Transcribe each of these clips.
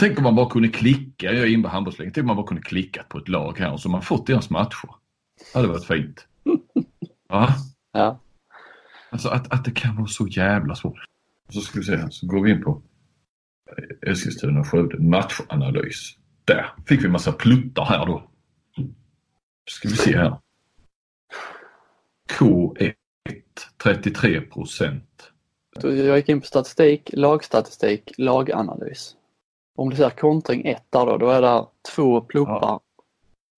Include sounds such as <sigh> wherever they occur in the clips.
Tänk om man bara kunde klicka, jag är inne på handbollsligan, tänk om man bara kunde klicka på ett lag här och så man fått deras matcher. Det hade varit fint. <laughs> Ja. Ja. Alltså att, att det kan vara så jävla svårt. Så ska vi se så går vi in på Eskilstuna och Skövde matchanalys. Där fick vi massa pluttar här då. Ska vi se här. K1 33 procent. Jag gick in på statistik, lagstatistik, laganalys. Om du ser kontring 1 där då, då är det två pluppar. Ja.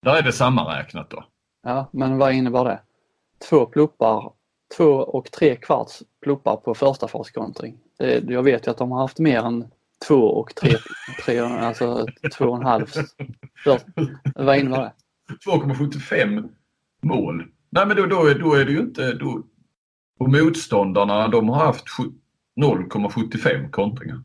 Där är det sammanräknat då. Ja, men vad innebär det? Två pluppar, två och tre kvarts pluppar på första faskontring. Jag vet ju att de har haft mer än två och tre, tre alltså två och en halv. Vad innebär det? 2,75 mål. Nej men då, då, då är det ju inte... Då, och motståndarna de har haft 0,75 kontringar.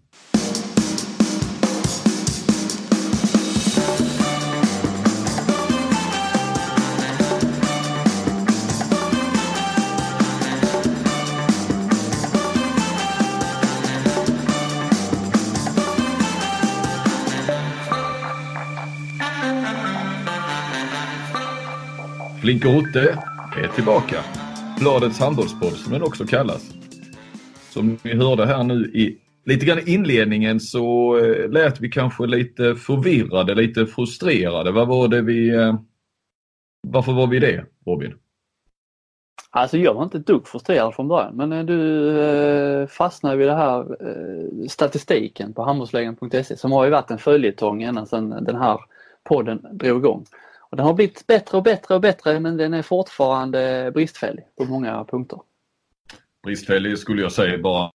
Flinke Otte är tillbaka. Bladets handbollspodd som den också kallas. Som ni hörde här nu i lite grann inledningen så eh, lät vi kanske lite förvirrade, lite frustrerade. Vad var det vi... Eh, varför var vi det, Robin? Alltså jag var inte ett dugg frustrerad från början men eh, du fastnade vid det här statistiken på handbollsligan.se som har ju varit en följetong ända sedan den här podden drog igång. Och den har blivit bättre och bättre och bättre men den är fortfarande bristfällig på många punkter. Bristfällig skulle jag säga bara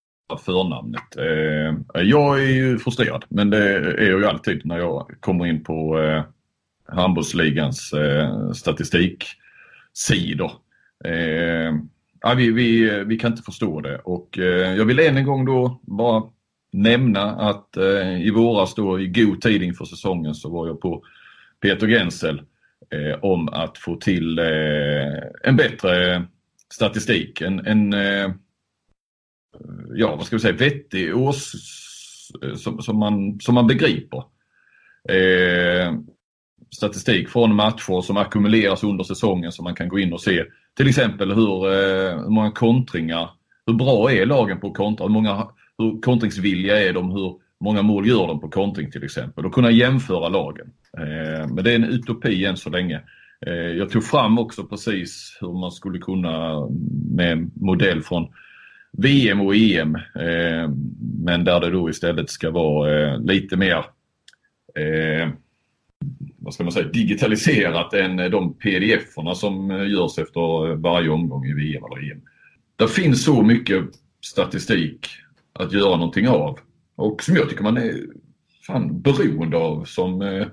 förnamnet. Eh, jag är ju frustrerad men det är jag ju alltid när jag kommer in på eh, handbollsligans eh, statistiksidor. Eh, ja, vi, vi, vi kan inte förstå det och eh, jag vill än en gång då bara nämna att eh, i våras då i god tid inför säsongen så var jag på Peter Gensel eh, om att få till eh, en bättre statistik. En, en eh, ja, vad ska vi säga, vettig års... Eh, som, som, man, som man begriper. Eh, statistik från matcher som ackumuleras under säsongen som man kan gå in och se. Till exempel hur, eh, hur många kontringar, hur bra är lagen på att kontra, hur, många, hur kontringsvilliga är de, hur många mål gör de på kontring till exempel och kunna jämföra lagen. Eh, men det är en utopi än så länge. Eh, jag tog fram också precis hur man skulle kunna med modell från VM och EM eh, men där det då istället ska vara lite mer vad ska man säga, digitaliserat än de pdf-erna som görs efter varje omgång i VM eller EM. Det finns så mycket statistik att göra någonting av och som jag tycker man är fan beroende av som eh,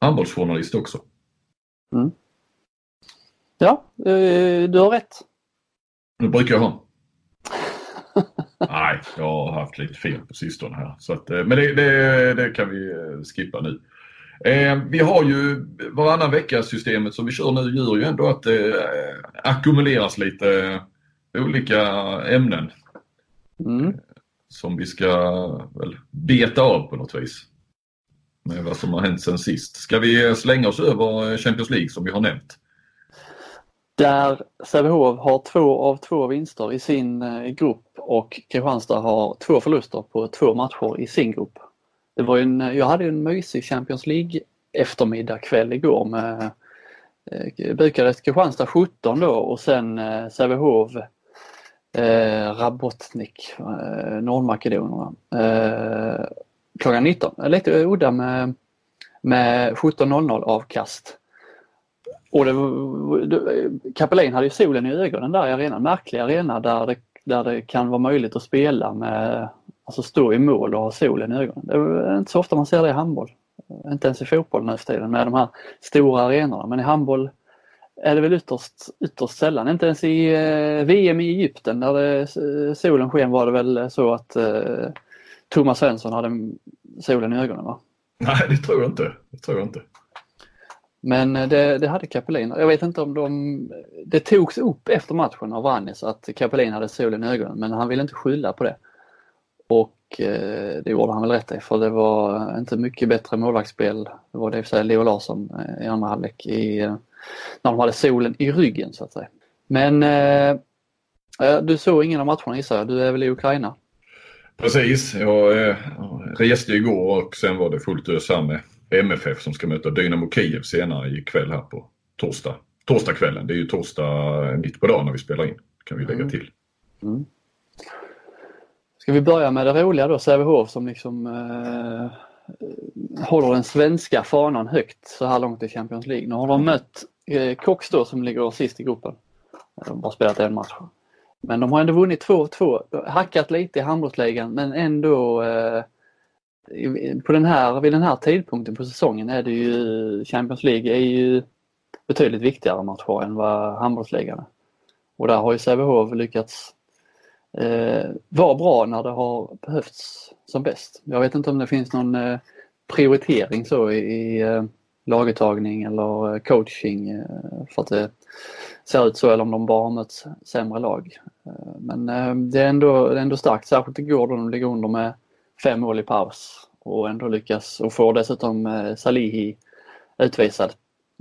handbollsjournalist också. Mm. Ja, eh, du har rätt. Det brukar jag ha. <laughs> Nej, jag har haft lite fel på sistone här. Så att, eh, men det, det, det, kan vi eh, skippa nu. Eh, vi har ju varannan vecka-systemet som vi kör nu gör ju ändå att det eh, ackumuleras lite olika ämnen. Mm som vi ska väl beta av på något vis. Med vad som har hänt sen sist. Ska vi slänga oss över eh, Champions League som vi har nämnt? Där Sävehof har två av två vinster i sin eh, grupp och Kristianstad har två förluster på två matcher i sin grupp. Det var en, eh, jag hade en mysig Champions League eftermiddag kväll igår med Bukarest Kristianstad 17 då och sen eh, Sävehof eh, Rabotnik, eh, Nordmakedonien. Eh, klockan 19. Lite udda med, med 17.00 avkast. Och det, det, Kapelin hade ju solen i ögonen där i arenan, märklig arena där det, där det kan vara möjligt att spela med, alltså stå i mål och ha solen i ögonen. Det är inte så ofta man ser det i handboll. Inte ens i fotboll nu för tiden med de här stora arenorna men i handboll är det väl ytterst, ytterst sällan. Inte ens i eh, VM i Egypten där det, eh, solen sken var det väl så att eh, Thomas Svensson hade solen i ögonen va? Nej det tror jag inte. Det tror jag inte. Men eh, det, det hade Capelin. Jag vet inte om de... Det togs upp efter matchen av Rannis att Capelin hade solen i ögonen men han ville inte skylla på det. Och och eh, det gjorde han väl rätt i för det var inte mycket bättre målvaktsspel. Det var det i och för sig Leo Larsson i andra halvlek i, när de hade solen i ryggen så att säga. Men du såg ingen av matcherna gissar jag, du är väl i Ukraina? Precis, jag reste igår och sen var det fullt ös här med MFF som ska möta Dynamo Kiev senare ikväll här på torsdag. Torsdagskvällen, det är ju torsdag mitt på dagen när vi spelar in kan vi lägga mm. till. Mm. Ska vi börja med det roliga då, Sävehof som liksom eh, håller den svenska fanan högt så här långt i Champions League. Nu har de mött eh, Eh, Cox då som ligger sist i gruppen. De har bara spelat en match. Men de har ändå vunnit 2-2, hackat lite i handbollsligan men ändå eh, på den här, vid den här tidpunkten på säsongen är det ju Champions League är ju betydligt viktigare matcher än vad handbollsligan är. Och där har ju Sävehof lyckats eh, vara bra när det har behövts som bäst. Jag vet inte om det finns någon eh, prioritering så i, i eh, laguttagning eller eh, coaching eh, för att det ser ut så eller om de bara har mött sämre lag. Eh, men det är, ändå, det är ändå starkt, särskilt igår då de ligger under med fem mål i paus och ändå lyckas och får dessutom Salihi utvisad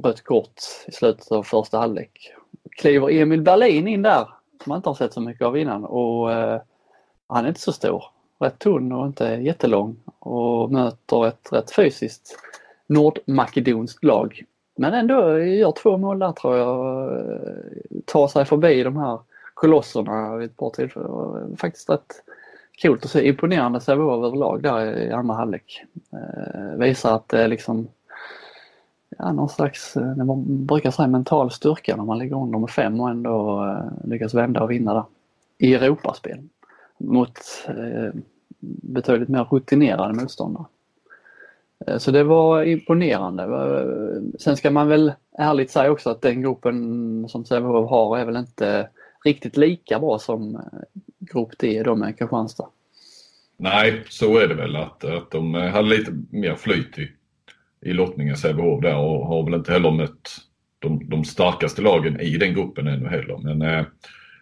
rött kort i slutet av första halvlek. Kliver Emil Berlin in där som man inte har sett så mycket av innan och han är inte så stor. Rätt tunn och inte jättelång och möter ett rätt fysiskt nordmakedonskt lag. Men ändå gör två mål där tror jag. Tar sig förbi de här kolosserna vid ett par tillfällen. Faktiskt rätt coolt att se. Imponerande Sävehof överlag där i andra halvlek. Eh, visar att det liksom ja, någon slags, eh, det man brukar säga mental styrka när man ligger under med fem och ändå eh, lyckas vända och vinna där. I Europaspel mot eh, betydligt mer rutinerade motståndare. Eh, så det var imponerande. Eh, sen ska man väl ärligt säga också att den gruppen som Sävehof har är väl inte riktigt lika bra som eh, grupp D då med Kristianstad. Nej, så är det väl att, att de hade lite mer flyt i, i lottningen Sävehof där och har väl inte heller mött de, de starkaste lagen i den gruppen ännu heller. Men eh,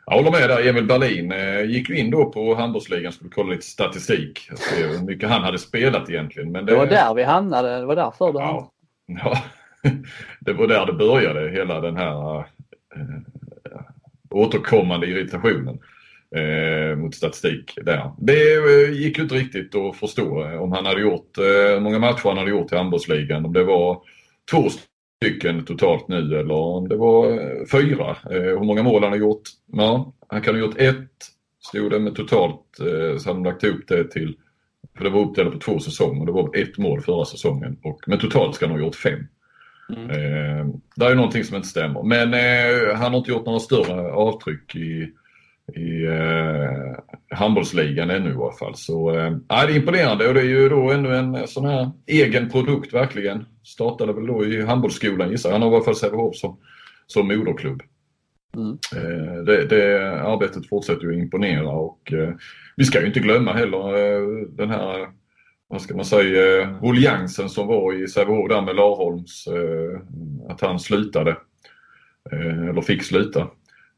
jag håller med där. Emil Berlin eh, gick ju in då på handbollsligan skulle kolla lite statistik. Se hur mycket han hade spelat egentligen. Men det, det var där vi hamnade. Det var därför du ja, ja, <laughs> det var där det började hela den här eh, återkommande irritationen eh, mot statistik där. Det eh, gick ju inte riktigt att förstå eh, om han hade gjort, eh, många matcher han hade gjort i handbollsligan. Om det var två stycken totalt nu eller om det var eh, fyra. Eh, hur många mål han har gjort? Ja, han kan ha gjort ett, stod det, med totalt eh, så de lagt ihop det till, för det var uppdelat på två säsonger. Det var ett mål förra säsongen och, men totalt ska han ha gjort fem. Mm. Eh, det är någonting som inte stämmer. Men eh, han har inte gjort några större avtryck i i eh, handbollsligan ännu i alla fall. Så eh, det är imponerande och det är ju då ännu en sån här egen produkt verkligen. Startade väl då i handbollsskolan gissar jag. Han har i alla fall Sävehof som, som moderklubb. Mm. Eh, det, det, arbetet fortsätter ju att imponera och eh, vi ska ju inte glömma heller eh, den här vad ska man säga, eh, ruljansen som var i Sävehof där med Larholms, eh, att han slutade. Eh, eller fick sluta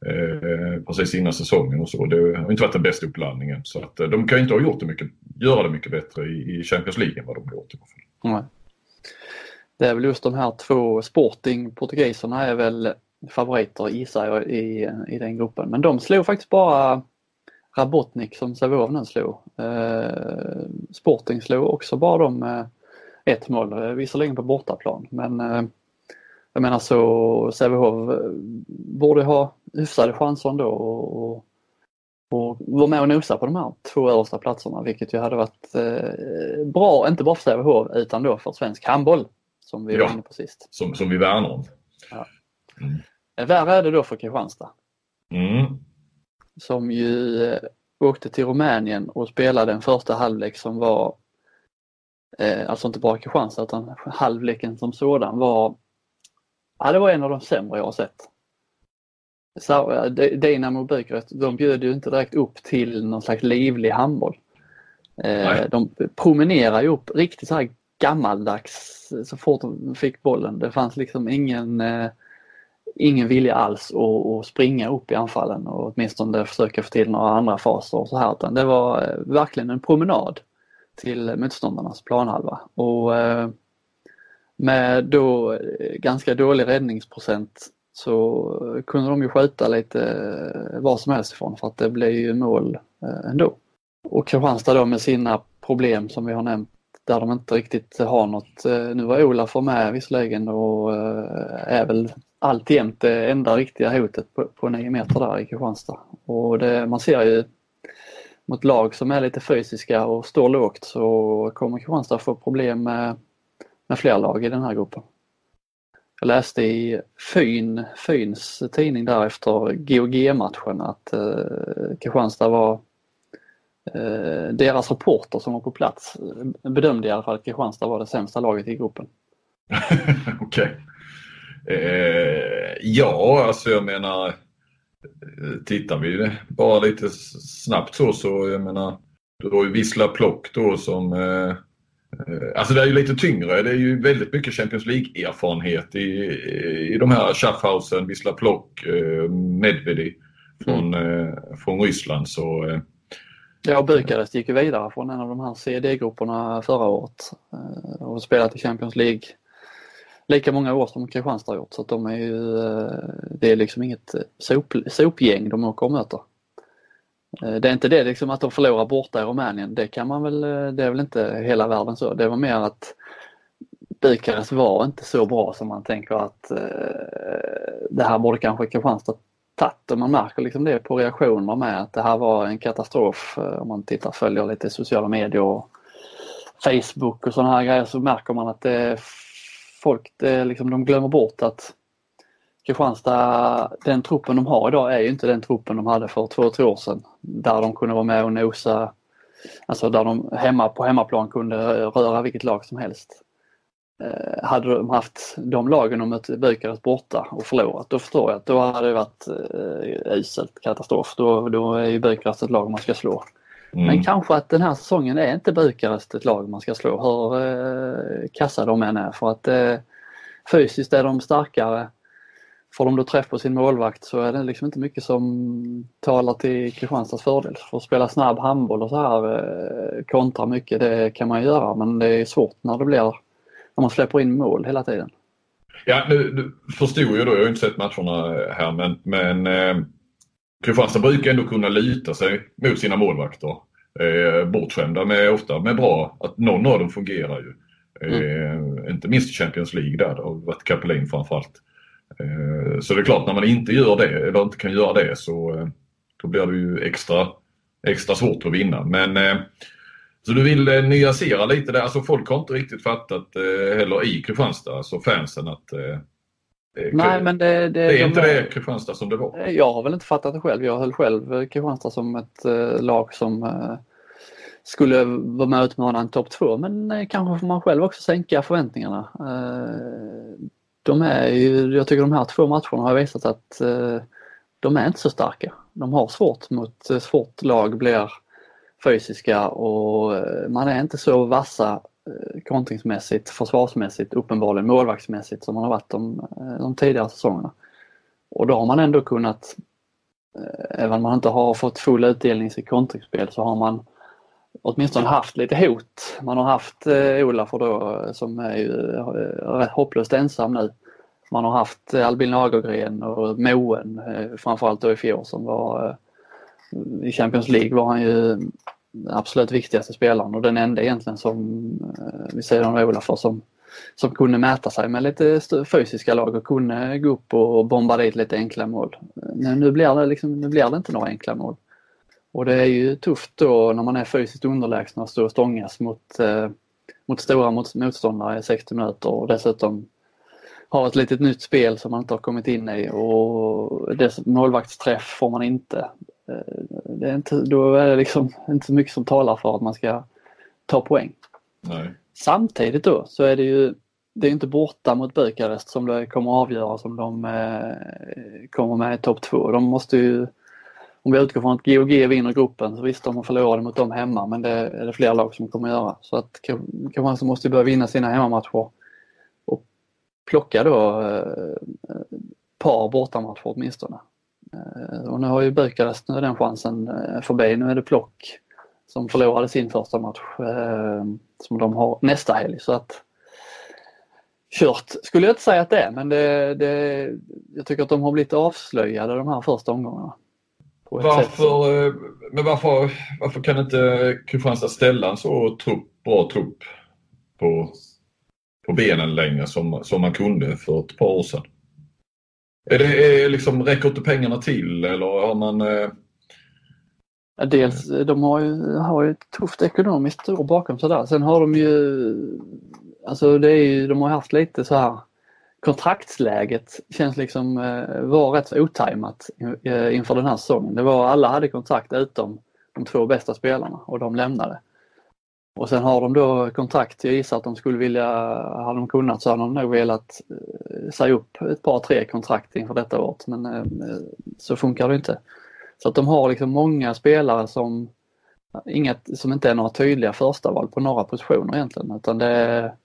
eh, precis innan säsongen och så. Det har inte varit den bästa uppladdningen. Så att, eh, de kan ju inte ha gjort det mycket, göra det mycket bättre i, i Champions League än vad de har gjort i alla fall. Det är väl just de här två Sporting, portugiserna är väl favoriter gissar jag i, i den gruppen. Men de slog faktiskt bara Rabotnik som Sävehof nu slog. Eh, Sporting slog också bara dem med ett mål, eh, visserligen på bortaplan men eh, jag menar så Sävehof borde ha hyfsade chanser ändå och, och, och vara med och nosa på de här två översta platserna vilket ju hade varit eh, bra, inte bara för Sävehof utan då för svensk handboll som vi ja, var inne på sist. Som, som vi värnar om. Ja. Mm. Eh, värre är det då för Kristianstad. Mm. Som ju eh, åkte till Rumänien och spelade en första halvlek som var, eh, alltså inte bara Kristianstad utan halvleken som sådan var Ja, det var en av de sämre jag har sett. Dynamo Bukarest, de bjöd ju inte direkt upp till någon slags livlig handboll. Eh, Nej. De promenerar ju upp riktigt så här gammaldags så fort de fick bollen. Det fanns liksom ingen, eh, ingen vilja alls att, att springa upp i anfallen och åtminstone försöka få till några andra faser och så här utan det var eh, verkligen en promenad till motståndarnas planhalva. Och eh, med då eh, ganska dålig räddningsprocent så kunde de ju skjuta lite eh, vad som helst ifrån för att det blev ju mål eh, ändå. Och Kristianstad då med sina problem som vi har nämnt där de inte riktigt har något. Eh, nu var Olaf med visserligen och är väl alltjämt det enda riktiga hotet på, på 9 meter där i Kristianstad. Och det, man ser ju mot lag som är lite fysiska och står lågt så kommer Kristianstad få problem med, med fler lag i den här gruppen. Jag läste i Fyn, Fyns tidning där efter GOG-matchen att eh, Kristianstad var eh, deras reporter som var på plats eh, bedömde i alla fall att Kristianstad var det sämsta laget i gruppen. <laughs> Okej. Okay. Eh, ja, alltså jag menar tittar vi bara lite snabbt så så jag menar du har ju Vissla Plock då som eh, eh, Alltså det är ju lite tyngre. Det är ju väldigt mycket Champions League-erfarenhet i, i de här Schaffhausen, Vissla Plock, eh, Medvedi från, mm. från Ryssland. Så, eh, ja, Bukarest gick ju vidare från en av de här CD-grupperna förra året och spelat i Champions League lika många år som Kristianstad har gjort så de är ju, eh, det är liksom inget eh, sop, sopgäng de åker och möter. Eh, det är inte det liksom att de förlorar borta i Rumänien, det kan man väl, eh, det är väl inte hela världen så. Det var mer att Bukarest var inte så bra som man tänker att eh, det här borde kanske Kristianstad tagit och man märker liksom det på reaktioner med att det här var en katastrof om man tittar följer lite sociala medier och Facebook och sådana här grejer så märker man att det folk det, liksom, de glömmer bort att Kristianstad, den truppen de har idag är ju inte den truppen de hade för två, tre år sedan. Där de kunde vara med och nosa, alltså där de hemma på hemmaplan kunde röra vilket lag som helst. Eh, hade de haft de lagen och mött Bukarest borta och förlorat, då förstår jag att då hade det varit eh, uselt katastrof. Då, då är ju Bukarest ett lag man ska slå. Mm. Men kanske att den här säsongen är inte Bukarest ett lag man ska slå hur eh, kassa de än är för att eh, fysiskt är de starkare. Får de då träff på sin målvakt så är det liksom inte mycket som talar till Kristianstads fördel. För att spela snabb handboll och så här eh, kontra mycket, det kan man göra men det är svårt när det blir när man släpper in mål hela tiden. Ja, nu, nu förstod jag då, jag har ju inte sett matcherna här men, men eh, Kristianstad brukar ändå kunna lita sig mot sina målvakter. Eh, bortskämda med ofta med bra, att någon av dem fungerar ju. Eh, mm. Inte minst i Champions League där, det har varit Kapelin framförallt. Eh, så det är klart när man inte gör det, eller inte kan göra det så eh, då blir det ju extra, extra svårt att vinna. Men eh, så du vill eh, nyansera lite där, alltså folk har inte riktigt fattat eh, heller i Kristianstad, alltså fansen att Nej, men det, det, det är de inte det Kristianstad som det var? Jag har väl inte fattat det själv. Jag höll själv Kristianstad som ett eh, lag som eh, skulle vara med och utmana en topp två men kanske får man själv också sänka förväntningarna. De är ju, jag tycker de här två matcherna har visat att eh, de är inte så starka. De har svårt mot, eh, svårt lag blir fysiska och eh, man är inte så vassa Eh, kontringsmässigt, försvarsmässigt, uppenbarligen målvaktsmässigt som man har varit de, eh, de tidigare säsongerna. Och då har man ändå kunnat, eh, även om man inte har fått full utdelning i sitt kontringsspel, så har man åtminstone haft lite hot. Man har haft eh, då, eh, som är ju eh, hopplöst ensam nu. Man har haft eh, Albin Lagergren och Moen, framförallt då i fjol som var i Champions League var han ju absolut viktigaste spelaren och den enda egentligen som, eh, vid sidan av Olafur som, som kunde mäta sig med lite fysiska lag och kunde gå upp och bomba dit lite enkla mål. Men nu blir det, liksom, nu blir det inte några enkla mål. Och det är ju tufft då när man är fysiskt underlägsen och står och stångas mot, eh, mot stora motståndare i 60 minuter och dessutom har ett litet nytt spel som man inte har kommit in i och dess målvaktsträff får man inte. Eh, det är inte, då är det liksom inte så mycket som talar för att man ska ta poäng. Nej. Samtidigt då så är det ju det är inte borta mot Bukarest som det kommer att avgöra om de eh, kommer med i topp två. De måste ju, om vi utgår från att GOG vinner gruppen, så visst de har förlorat mot dem hemma men det är det fler lag som kommer att göra. Så att Kristianstad måste börja vinna sina hemmamatcher och plocka då eh, par bortamatcher åtminstone. Eh, och nu har ju Bukarest, nu är den chansen eh, förbi. Nu är det Plock som förlorade sin första match eh, som de har nästa helg. Så att kört skulle jag inte säga att det är men det, det, jag tycker att de har blivit avslöjade de här första omgångarna. Varför, men varför, varför kan inte Kristianstad ställa en så trupp, bra trupp på, på benen längre som, som man kunde för ett par år sedan? Är det, är liksom, räcker inte pengarna till eller har man... Eh... Ja, dels, de har ju, har ju ett tufft ekonomiskt år bakom sig där. Sen har de ju, alltså det är ju, de har haft lite så här kontraktsläget känns liksom eh, var rätt otajmat eh, inför den här säsongen. Det var alla hade kontrakt utom de två bästa spelarna och de lämnade. Och sen har de då kontrakt, jag gissar att de skulle vilja, hade de kunnat så hade de nog velat eh, säga upp ett par tre kontrakt inför detta året men eh, så funkar det inte. Så att de har liksom många spelare som, eh, inget, som inte är några tydliga första val på några positioner egentligen utan det är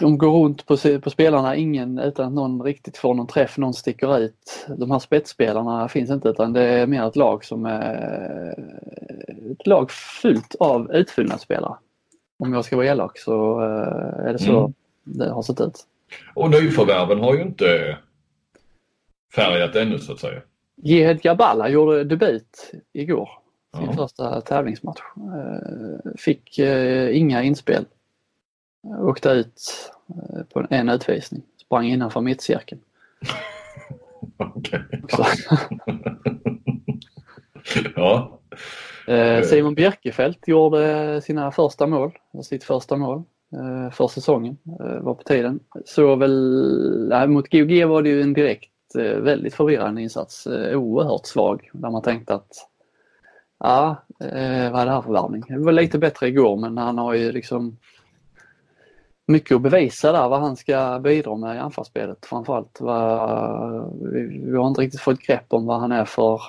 de går runt på, på spelarna ingen utan att någon riktigt får någon träff, någon sticker ut. De här spetsspelarna finns inte utan det är mer ett lag som är ett lag fullt av utfyllnadsspelare. Om jag ska vara elak så eh, är det så mm. det har sett ut. Och nyförvärven har ju inte färgat ännu så att säga. Gehed Jabala gjorde debut igår. Sin ja. första tävlingsmatch. Eh, fick eh, inga inspel Åkte ut eh, på en utvisning. Sprang innanför mittcirkeln. <laughs> Okej. <laughs> ja. Eh, Simon Bjerkefelt gjorde sina första mål, sitt första mål eh, för säsongen. Var på tiden. Så väl, nej, mot GOG var det ju en direkt väldigt förvirrande insats. Oerhört svag där man tänkte att ja, vad är det här för värvning? Det var lite bättre igår men han har ju liksom mycket att bevisa där vad han ska bidra med i anfallsspelet framförallt. Vi har inte riktigt fått grepp om vad han är för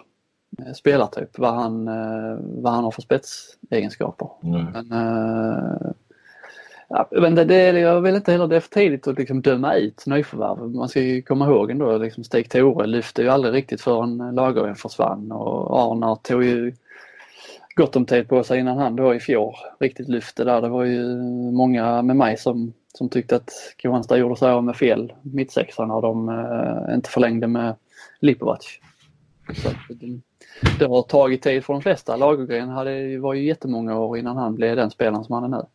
eh, spelartyp, vad han, eh, vad han har för spetsegenskaper. Mm. Men, ja, men det, det, jag vill inte heller, det är för tidigt att liksom döma ut nyförvärv. Man ska ju komma ihåg ändå, liksom Stig Tore lyfte ju aldrig riktigt förrän Lagergren försvann och Arnar tog ju gott om tid på sig innan han då i fjol riktigt lyfte där. Det var ju många med mig som, som tyckte att Kristianstad gjorde sig av med fel mittsexa när de eh, inte förlängde med Lipovac. Så det, eh, det har tagit tid för de flesta. Lagergren hade, var ju jättemånga år innan han blev den spelaren som han är nu.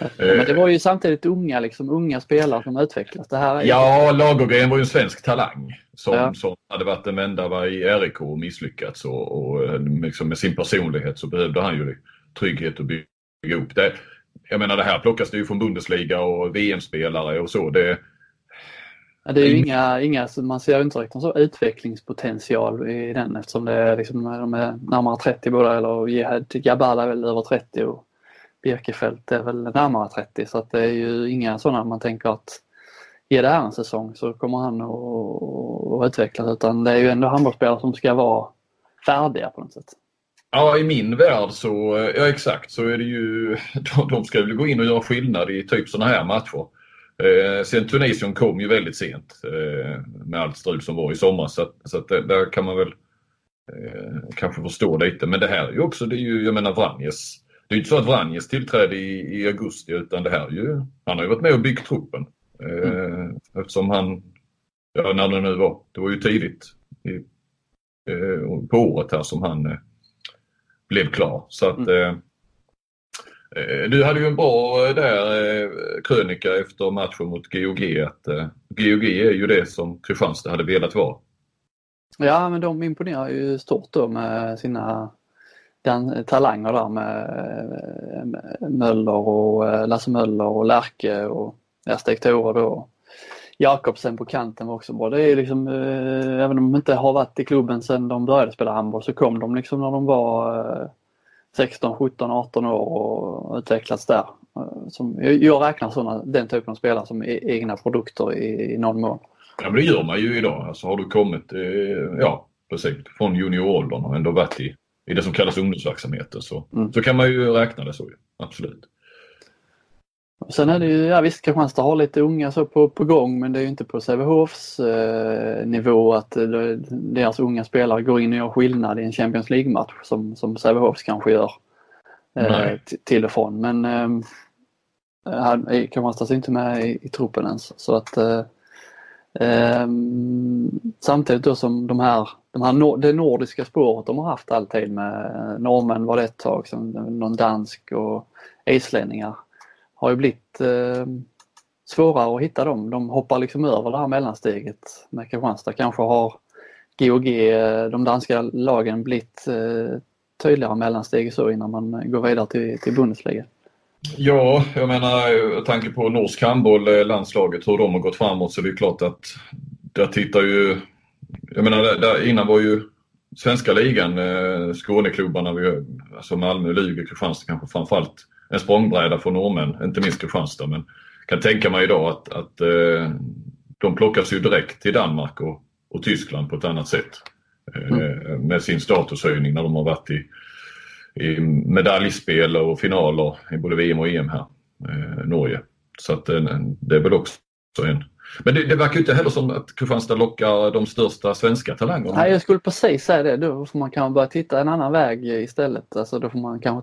Eh, men det var ju samtidigt unga, liksom, unga spelare som utvecklades. Det här är... Ja, Lagergren var ju en svensk talang som, ja. som hade varit den enda i RIK och misslyckats. Och, och liksom med sin personlighet så behövde han ju trygghet att bygga upp. Det, jag menar det här plockas det ju från Bundesliga och VM-spelare och så. Det, Ja, det är ju inga, inga, man ser inte riktigt så utvecklingspotential i den eftersom det är liksom, de är närmare 30 båda eller Jabala är väl över 30 och Birkefält är väl närmare 30 så att det är ju inga sådana man tänker att ge det här en säsong så kommer han att, utvecklas utan det är ju ändå handbollsspelare som ska vara färdiga på något sätt. Ja, i min värld så, ja exakt, så är det ju, <laughs> de, de ska väl gå in och göra skillnad i typ sådana här matcher. Eh, sen Tunisien kom ju väldigt sent eh, med allt strul som var i somras så, att, så att där kan man väl eh, kanske förstå lite. Men det här är ju också, det är ju, jag menar Vranjes det är ju inte så att Vranjes tillträdde i, i augusti utan det här ju, han har ju varit med och byggt truppen. Mm. Eftersom han, ja när det nu var, det var ju tidigt i, eh, på året här som han eh, blev klar. Så att mm. Du hade ju en bra där krönika efter matchen mot GOG att GOG är ju det som Kristianstad hade velat vara. Ja men de imponerar ju stort då med sina den, talanger där med Möller och Lasse Möller och Lärke och Stig Tore då. Jakobsen på kanten var också bra. Det är liksom, eh, även om de inte har varit i klubben sedan de började spela handboll så kom de liksom när de var eh, 16, 17, 18 år och utvecklats där. Eh, som, jag räknar såna, den typen av spelare som e-, egna produkter i, i någon mån. Ja men det gör man ju idag. Alltså har du kommit, eh, ja precis, från junioråldern och ändå varit i i det som kallas ungdomsverksamheter så, mm. så kan man ju räkna det så. Absolut. Sen är det ju, ja visst Kristianstad har lite unga så på, på gång men det är ju inte på Sävehofs eh, nivå att eh, deras unga spelare går in och gör skillnad i en Champions League-match som, som Sävehofs kanske gör eh, till och från. Men eh, Kristianstad är inte med i, i truppen ens. Så att, eh, eh, samtidigt då som de här, de här det nordiska spåret de har haft alltid med norrmän var det ett tag, som någon dansk och islänningar har ju blivit eh, svårare att hitta dem. De hoppar liksom över det här mellansteget med Kristianstad. Kanske har GOG, eh, de danska lagen, blivit eh, tydligare mellansteg så innan man går vidare till, till Bundesliga. Ja, jag menar med tanke på norsk handboll, eh, landslaget, hur de har gått framåt så är det klart att där tittar ju... Jag menar där, innan var ju svenska ligan, eh, Skåneklubbarna, alltså Malmö, Luleå, Kristianstad kanske framförallt en språngbräda för norrmän, inte minst Kristianstad. Men kan tänka mig idag att, att eh, de plockas ju direkt till Danmark och, och Tyskland på ett annat sätt. Eh, mm. Med sin statushöjning när de har varit i, i medaljspel och finaler i både VM och EM här, eh, Norge. Så att eh, det är väl också en men det, det verkar inte heller som att Kristianstad lockar de största svenska talangerna. Nej, jag skulle precis säga det. Då får man kanske börja titta en annan väg istället. Alltså, då får man kanske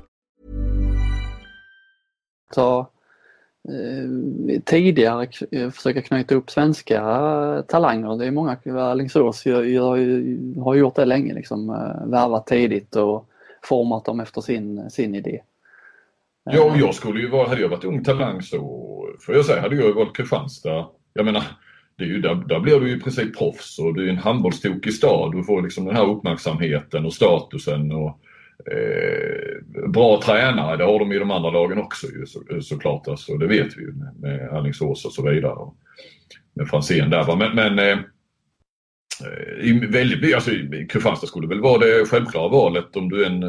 ta eh, tidigare försöka knyta upp svenska talanger. Det är många, Alingsås har gjort det länge, liksom, eh, värvat tidigt och format dem efter sin, sin idé. Ja, och jag skulle ju vara, hade jag varit ung talang så får jag säga, hade jag valt Kristianstad. Jag menar, det är ju, där, där blir du ju i princip proffs och du är en handbollstokig stad. Du får liksom den här uppmärksamheten och statusen och Eh, bra tränare, det har de i de andra lagen också ju, så, såklart. Alltså, det vet vi ju med, med Alingsås och så vidare. Och med Franzén där. Men, men eh, i väldigt, alltså, Kristianstad skulle väl vara det självklara valet om du är en,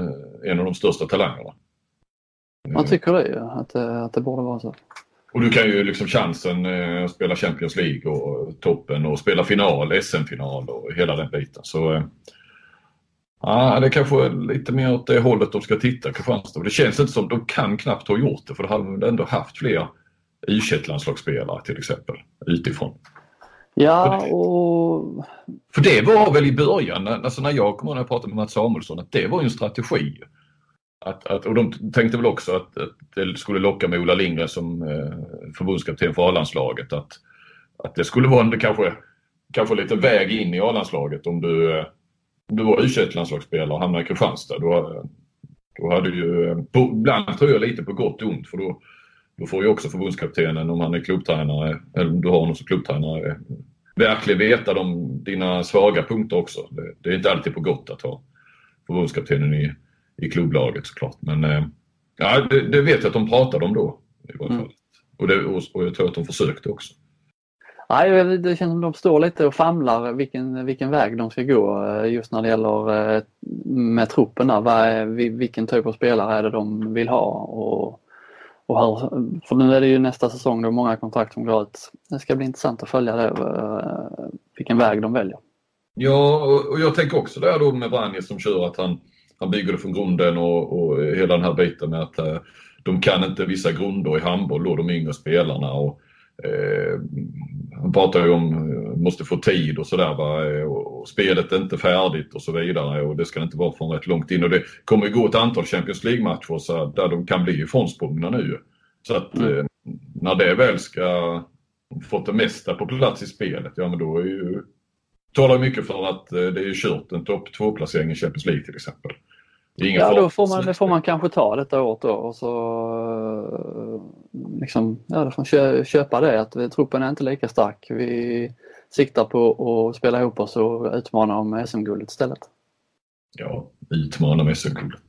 en av de största talangerna. Man tycker det ju, att, att det borde vara så. Och du kan ju liksom chansen eh, att spela Champions League och toppen och spela final, SM-final och hela den biten. Så eh, Ja, det är kanske lite mer åt det hållet de ska titta, Kristianstad. Det känns inte som de kan knappt ha gjort det för då hade de ändå haft fler u landslagsspelare till exempel utifrån. Ja, och... För det var väl i början, alltså när jag kom när jag pratade med Mats Samuelsson, att det var en strategi. Att, att, och de tänkte väl också att, att det skulle locka med Ola Lindgren som eh, förbundskapten för A-landslaget. Att, att det skulle vara en kanske, kanske lite väg in i A-landslaget om du eh, du var u landslagsspelare och hamnade i Kristianstad då, då hade ju, ibland tror jag lite på gott och ont för då, då får ju också förbundskaptenen om han är klubbtränare, eller om du har någon som klubbtränare, verkligen veta de, dina svaga punkter också. Det, det, är inte alltid på gott att ha förbundskaptenen i, i klubblaget såklart. Men eh, ja, det, det vet jag att de pratade om då. I varje fall. Mm. Och, det, och, och jag tror att de försökte också. Nej, det känns som de står lite och famlar vilken, vilken väg de ska gå eh, just när det gäller eh, med truppen där. Vilken typ av spelare är det de vill ha? Och, och hur, för nu är det ju nästa säsong då många kontrakt som går ut. Det ska bli intressant att följa det, eh, vilken väg de väljer. Ja, och jag tänker också där då med Vranjes som kör att han, han bygger det från grunden och, och hela den här biten med att de kan inte vissa grunder i handboll då, de yngre spelarna. Och, Eh, han pratar ju om eh, måste få tid och sådär eh, och, och spelet är inte färdigt och så vidare och det ska inte vara från rätt långt in och det kommer gå ett antal Champions League-matcher där de kan bli ifrånsprungna nu. Så att mm. eh, när det väl ska fått det mesta på plats i spelet, ja men då är ju talar mycket för att eh, det är kört en topp 2-placering i Champions League till exempel. Ja, då får man, det får man kanske ta detta året då och så liksom, ja, då får man köpa det att truppen är inte lika stark. Vi siktar på att spela ihop oss och utmana om SM-guldet istället. Ja, utmana med SM-guldet.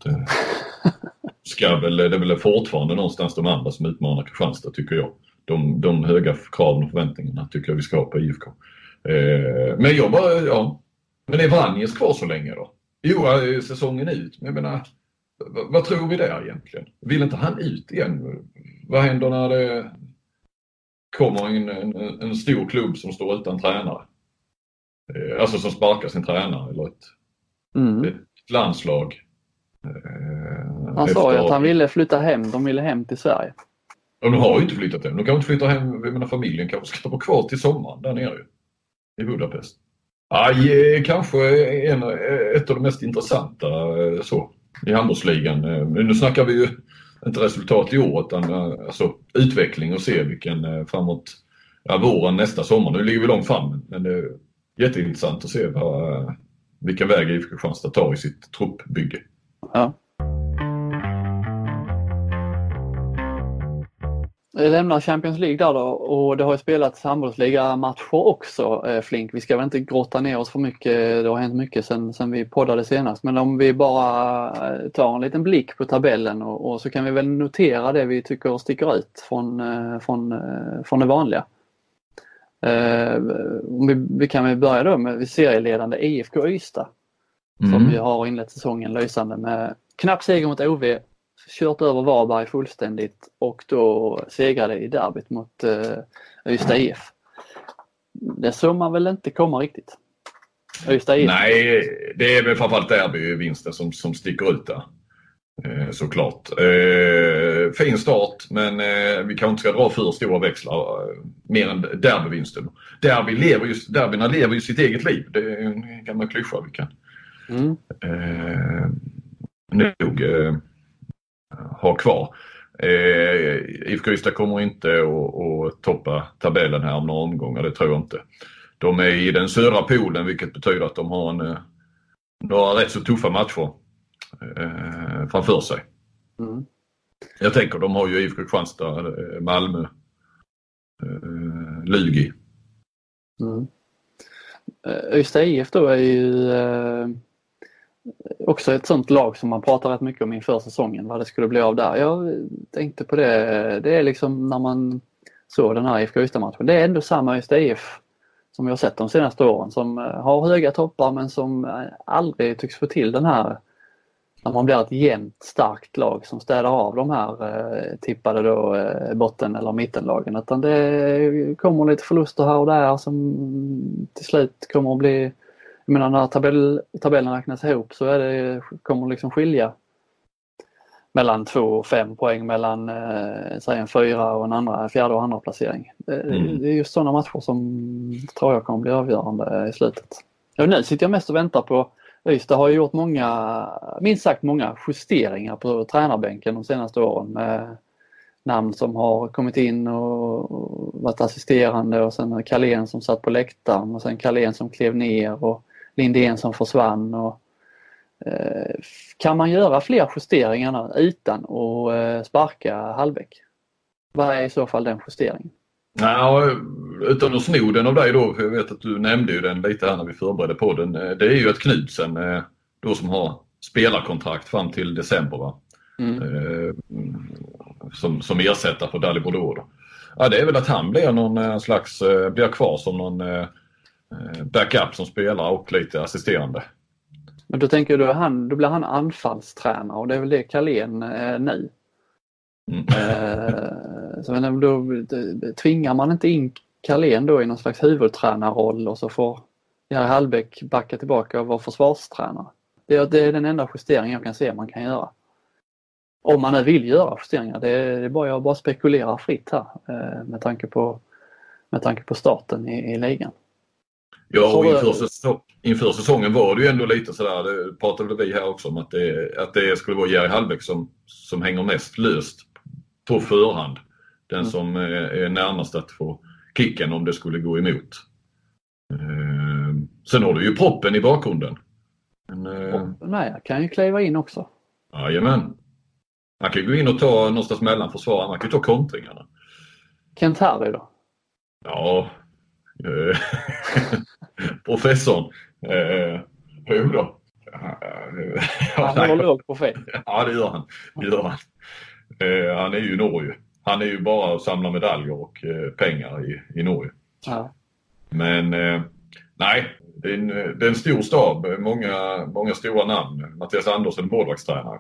ska väl, det är väl fortfarande någonstans de andra som utmanar Kristianstad tycker jag. De, de höga kraven och förväntningarna tycker jag vi ska ha på IFK. Eh, men jag bara, ja. Men är Vranjes kvar så länge då? Jo, eh, säsongen ut. Men jag menar, vad, vad tror vi där egentligen? Vill inte han ut igen? Vad händer när det kommer en, en, en stor klubb som står utan tränare? Eh, alltså som sparkar sin tränare eller ett, Mm. ett landslag. Eh, Han sa ju att han ville flytta hem. De ville hem till Sverige. Ja, de har ju inte flyttat hem. De kanske inte flyttar hem. Jag menar, familjen kanske ska vara kvar till sommaren där nere ju. I Budapest. Aj, eh, kanske en, ett av de mest intressanta så, i handbollsligan. Nu snackar vi ju inte resultat i år utan eh, alltså, utveckling och se vilken eh, framåt ja, våren nästa sommar. Nu ligger vi långt fram men det är jätteintressant att se vad, vilken väg IFK Kristianstad tar i sitt truppbygge. Ja. Vi lämnar Champions League där då och det har ju spelats handbollsliga-matcher också eh, Flink. Vi ska väl inte grotta ner oss för mycket, det har hänt mycket sen, sen vi poddade senast. Men om vi bara eh, tar en liten blick på tabellen och, och så kan vi väl notera det vi tycker sticker ut från, eh, från, från det vanliga. Om vi, vi kan väl börja då med serieledande IFK Ystad som Mm. ju har inlett säsongen lysande med knapp seger mot OV, kört över Varberg fullständigt och då segrade i derbyt mot uh, Ystad IF. Det såg man väl inte komma riktigt. Ystad IF. Nej, det är väl framförallt derbyvinsten som, som sticker ut där. Eh, såklart. Eh, fin start men eh, vi kanske inte ska dra för stora växlar eh, mer än derbyvinsten. Derby lever just, derbyna lever ju sitt eget liv. Det är en gammal klyscha vi kan Mm. eh, nog eh, ha kvar. Eh, IFK Ystad kommer inte att, toppa tabellen här om några omgångar, det tror jag inte. De är i den södra polen vilket betyder att de har en, eh, några rätt så tuffa matcher eh, framför sig. Mm. Jag tänker de har ju IFK Kristianstad, eh, Malmö, eh, Lugi. Mm. Eh, Ystad IF då är ju eh, också ett sånt lag som man pratar rätt mycket om inför säsongen, vad det skulle bli av där. Jag tänkte på det, det är liksom när man såg den här IFK Ystad-matchen, det är ändå samma Ystad IF som vi har sett de senaste åren som eh, har höga toppar men som eh, aldrig tycks få till den här när man blir ett jämnt starkt lag som städar av de här eh, tippade då botten eller mittenlagen. Utan det kommer lite förluster här och där som till slut kommer att bli jag menar när tabell, tabellen räknas ihop så är det, kommer liksom skilja mellan två och fem poäng mellan eh, säg en fyra och en andra, fjärde och andra placering. Det, Mm. det är just sådana matcher som tror jag kommer bli avgörande i slutet. Ja, nu sitter jag mest och väntar på Ystad har ju gjort många, minst sagt många justeringar på tränarbänken de senaste åren med namn som har kommit in och och varit assisterande och sen Carlén som satt på läktaren och sen Carlén som klev ner och Lindén som försvann. Och, eh, kan man göra fler justeringar utan att eh, sparka Hallbäck? Vad är i så fall den justeringen? Nej, utan att sno den av dig då, för jag vet att du nämnde ju den lite här när vi förberedde podden. Eh, Det är ju att Knudsen då som har spelarkontrakt fram till december va? Mm. Som, som ersättare för Dali Bordeaux. Ja, det är väl att han blir någon slags, blir kvar som någon backup som spelare och lite assisterande. Men då tänker du, han, då blir han anfallstränare och det är väl det Carlén är nu. Mm. Eh, så men då tvingar man inte in Carlén då i någon slags huvudtränarroll och så får Jerry Hallbäck backa tillbaka och vara försvarstränare. Det är, det är den enda justeringen jag kan se man kan göra. Om man nu vill göra justeringar. Det är, det är bara, jag bara spekulerar fritt här eh, med tanke på, med tanke på starten i, i ligan. Ja, och inför, säsong, inför säsongen var det ju ändå lite sådär, det pratade vi här också om, att det, att det skulle vara Jerry Hallbäck som, som hänger mest löst på förhand. Den Mm. som är, är närmast att få kicken om det skulle gå emot. Eh, sen har du ju proppen i bakgrunden. Men, eh, nej, kan ju kliva in också. Jajamän. Man kan ju gå in och ta någonstans mellan försvararna, man kan ju ta kontringarna. Kent Harry då? Ja, eh, <laughs> professorn. Eh, jo då. Han håller låg profil. Ja, det gör han. Det gör han. Eh, han är ju i Norge. Han är ju bara att samla medaljer och eh, pengar i, i Norge. Ja. Men eh, nej, det är, en, det är en stor stab. Många, många stora namn. Mattias Andersson, målvaktstränare.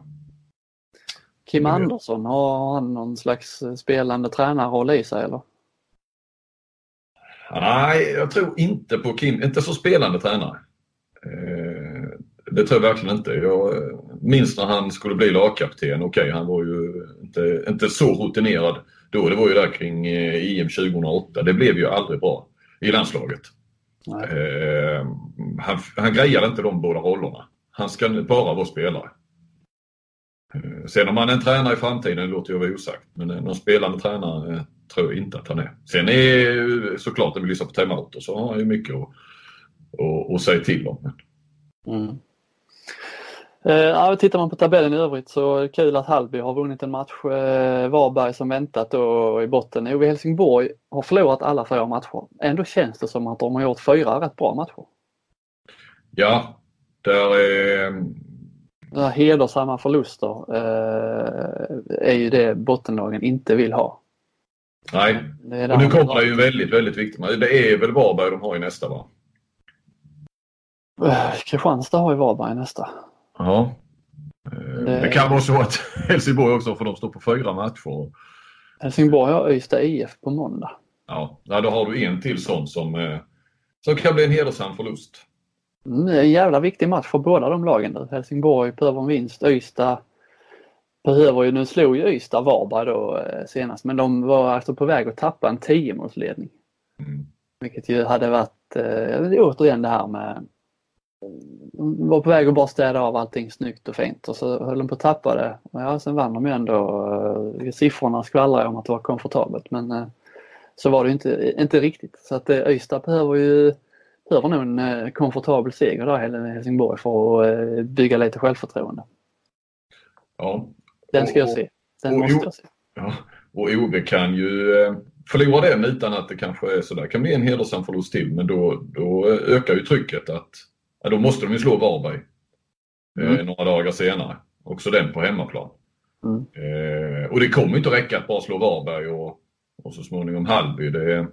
Kim Andersson, har han någon slags eh, spelande tränarroll i sig eller? Nej, jag tror inte på Kim. Inte så spelande tränare. Eh, det tror jag verkligen inte. Jag minns när han skulle bli lagkapten. Okej, han var ju inte, inte så rutinerad då. Det var ju där kring eh, EM 2008. Det blev ju aldrig bra i landslaget. Eh, han, han grejade inte de båda rollerna. Han ska bara vara spelare. Eh, sen om han är en tränare i framtiden låter jag vara osagt. Men någon spelande tränare tror jag inte att han är. Sen är såklart, när vi lyssnar på timeouter så har han ju mycket att, att, att säga till om. Mm. Eh, tittar man på tabellen i övrigt så kul att Hallby har vunnit en match. Eh, Varberg som väntat då i botten. OV Helsingborg har förlorat alla fyra matcher. Ändå känns det som att de har gjort fyra rätt bra matcher. Ja, där är... Det här hedersamma förluster eh, är ju det bottenlagen inte vill ha. Nej, Det och nu kommer det ju en väldigt, väldigt viktig match. Det är väl Varberg de har i nästa va? Eh, Kristianstad har ju Varberg nästa. Ja. Eh, Det- Det kan vara så att <laughs> Helsingborg också, för de står på fyra matcher. Helsingborg har Ystad IF på måndag. Ja, då har du en till sån som, eh, som kan bli en hedersam förlust. Mm, det är en jävla viktig match för båda de lagen nu. Helsingborg behöver en vinst. Ystad behöver ju, nu slog ju Ystad Varberg då eh, senast, men de var alltså på väg att tappa en 10-målsledning. Mm. Vilket ju hade varit, eh, återigen det här med de var på väg att bara städa av allting snyggt och fint och så höll de på att tappa det. Och Ja, sen vann de ju ändå. eh, Siffrorna skvallrar om att det var komfortabelt men eh, så var det ju inte, inte riktigt. Så att eh, Ystad behöver ju behöver nog en eh, komfortabel seger där i Helsingborg för att eh, bygga lite självförtroende. Ja. Den ska jag se. Den och- måste jag se. Ja, och OB kan ju eh, förlora den utan att det kanske är sådär. kan bli en hedersam förlust till men då, då ökar ju trycket att ja, då måste de ju slå Varberg eh, Mm. några dagar senare. Också den på hemmaplan. Mm. Eh, och det kommer inte att räcka att bara slå Varberg och, och så småningom Hallby. Det,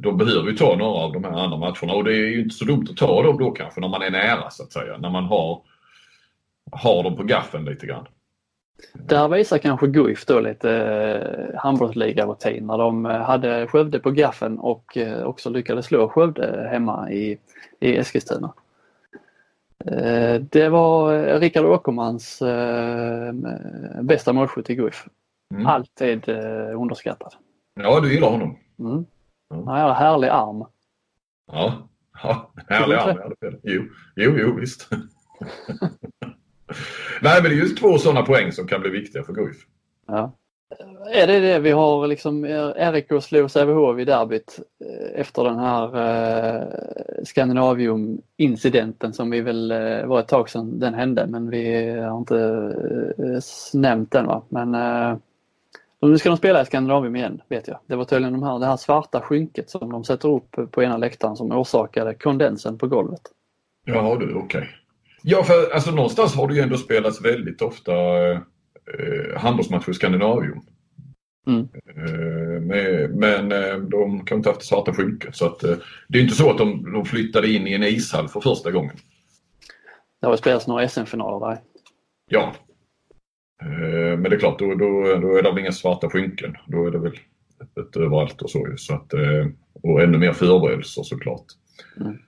de behöver ju ta några av de här andra matcherna och det är ju inte så dumt att ta dem då kanske när man är nära så att säga. När man har, har dem på gaffeln lite grann. Där visar kanske Guif då lite eh, handbollsligarutin när de eh, hade Skövde på gaffeln och eh, också lyckades slå Skövde hemma i, i Eskilstuna. Det var Rickard Åkermans bästa målskytt i Guif. Mm. Alltid underskattad. Ja, du gillar honom. Mm. Han har en härlig arm. Ja, <laughs> ja härlig arm. är det. Jo, jo, jo visst. <laughs> Nej, men det är just två sådana poäng som kan bli viktiga för Guif. Ja. Är det det vi har liksom, eh, RIK slog Sävehof i derbyt eh, efter den här eh, Scandinavium-incidenten som vi väl eh, var ett tag sedan den hände men vi har inte eh, nämnt den va. Men eh, nu ska de spela i Scandinavium igen vet jag. Det var tydligen de här, det här svarta skynket som de sätter upp på ena läktaren som orsakade kondensen på golvet. Ja du, okej. Ja, för alltså någonstans har det ju ändå spelats väldigt ofta eh, handbollsmatcher i Skandinavium. Mm. Eh, men eh, de kan inte haft det svarta skynket. Så att, eh, det är inte så att de, de flyttade in i en ishall för första gången. Det har spelats några SM-finaler där. Ja. Eh, Men det är klart, då, då, då är det väl inga svarta skynken. Då är det väl öppet överallt och så. Så att, eh, och ännu mer förberedelser såklart. Mm.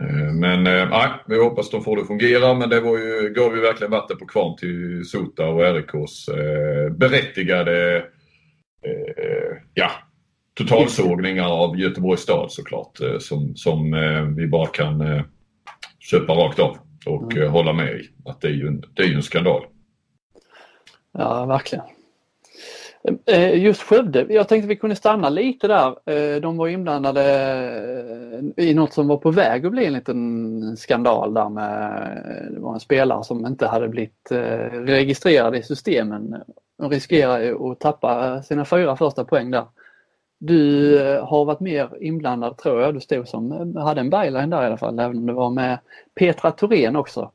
Eh, Men eh, nej, vi hoppas de får det att fungera. Men det var ju, gav ju verkligen vatten på kvarn till Sota och RIKs eh, berättigade ja, totalsågningar av Göteborgs stad såklart. Som som vi bara kan köpa rakt av och eh, hålla med i. Att det är ju en, det är ju en skandal. Ja, verkligen. Eh, just Skövde, jag tänkte vi kunde stanna lite där. Eh, de var inblandade eh, i något som var på väg att bli en liten skandal där med det var en spelare som inte hade blivit registrerad i systemen. De riskerar att tappa sina fyra första poäng där. Du har varit mer inblandad tror jag. Du stod som, hade en byline där i alla fall, även om det var med Petra Thorén också.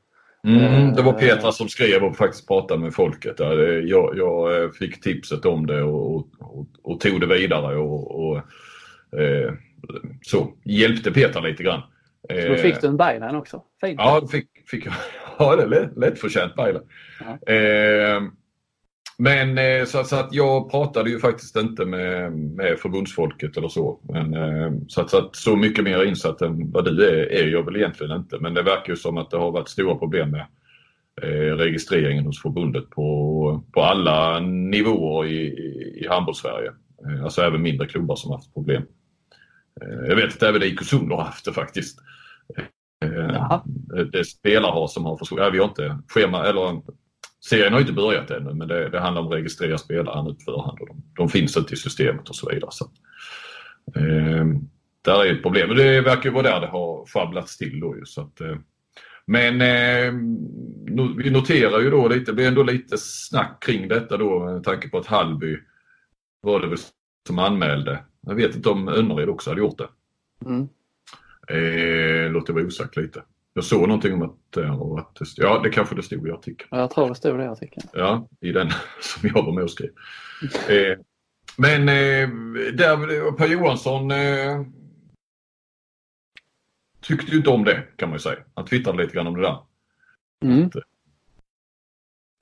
Mm, det var Petra som skrev och faktiskt pratade med folket. Jag, jag eh, fick tipset om det och, och, och tog det vidare och, och eh, så hjälpte Petra lite grann. Så då fick du en byline också? Fint. Ja, fick, fick. <laughs> Ja, det är lätt, lättförtjänt byline. Ja. Eh, men eh, så, så, att jag pratade ju faktiskt inte med, med förbundsfolket eller så. Men, eh, så, att, så, att, så mycket mer insatt än vad du är, är jag väl egentligen inte. Men det verkar ju som att det har varit stora problem med eh, registreringen hos förbundet på, på alla nivåer i, i, i handbolls-Sverige. Alltså även mindre klubbar som haft problem. Jag vet att även IK Sund har haft det faktiskt. Jaha. Det spelare har som har försvunnit. Vi har inte schema, eller Serien har inte börjat ännu men det, det handlar om att registrera spelare nu på förhand. Och de, de finns inte i systemet och så vidare. Så, eh, där är ett problem. Men det verkar ju vara där det har sjabblats till då ju. Så att, eh, men eh, no, vi noterar ju då lite, det blir ändå lite snack kring detta då med tanke på att Hallby var det väl som anmälde. Jag vet inte om Önnered också hade gjort det. Mm. Eh, låter vara osagt lite. Jag såg någonting om att, eh, och att ja det kanske det stod i artikeln. Ja, jag tror det stod det i artikeln. Ja, i den <laughs> som jag var med och skrev. eh, men eh, där, Per Johansson eh, tyckte ju inte om det kan man ju säga. Han twittrade lite grann om det där. Mm. Att,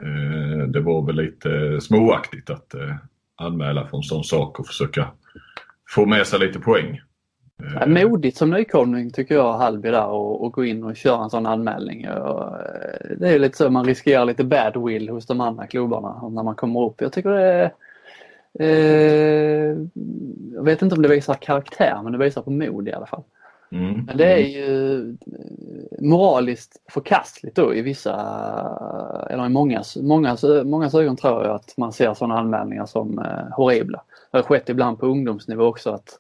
eh, det var väl lite småaktigt att eh, anmäla för en sån sak och försöka få med sig lite poäng. Eh. Modigt som nykomling tycker jag Hallby där och, och gå in och köra en sån anmälning. Och eh, det är lite så man riskerar lite bad will hos de andra klubbarna när man kommer upp. Jag tycker det är eh, Jag vet inte om det visar karaktär men det visar på mod i alla fall. Mm. Men det är ju eh, moraliskt förkastligt då i vissa, eller i mångas, mångas, mångas ögon tror jag att man ser sådana anmälningar som eh, horribla. Det har skett ibland på ungdomsnivå också att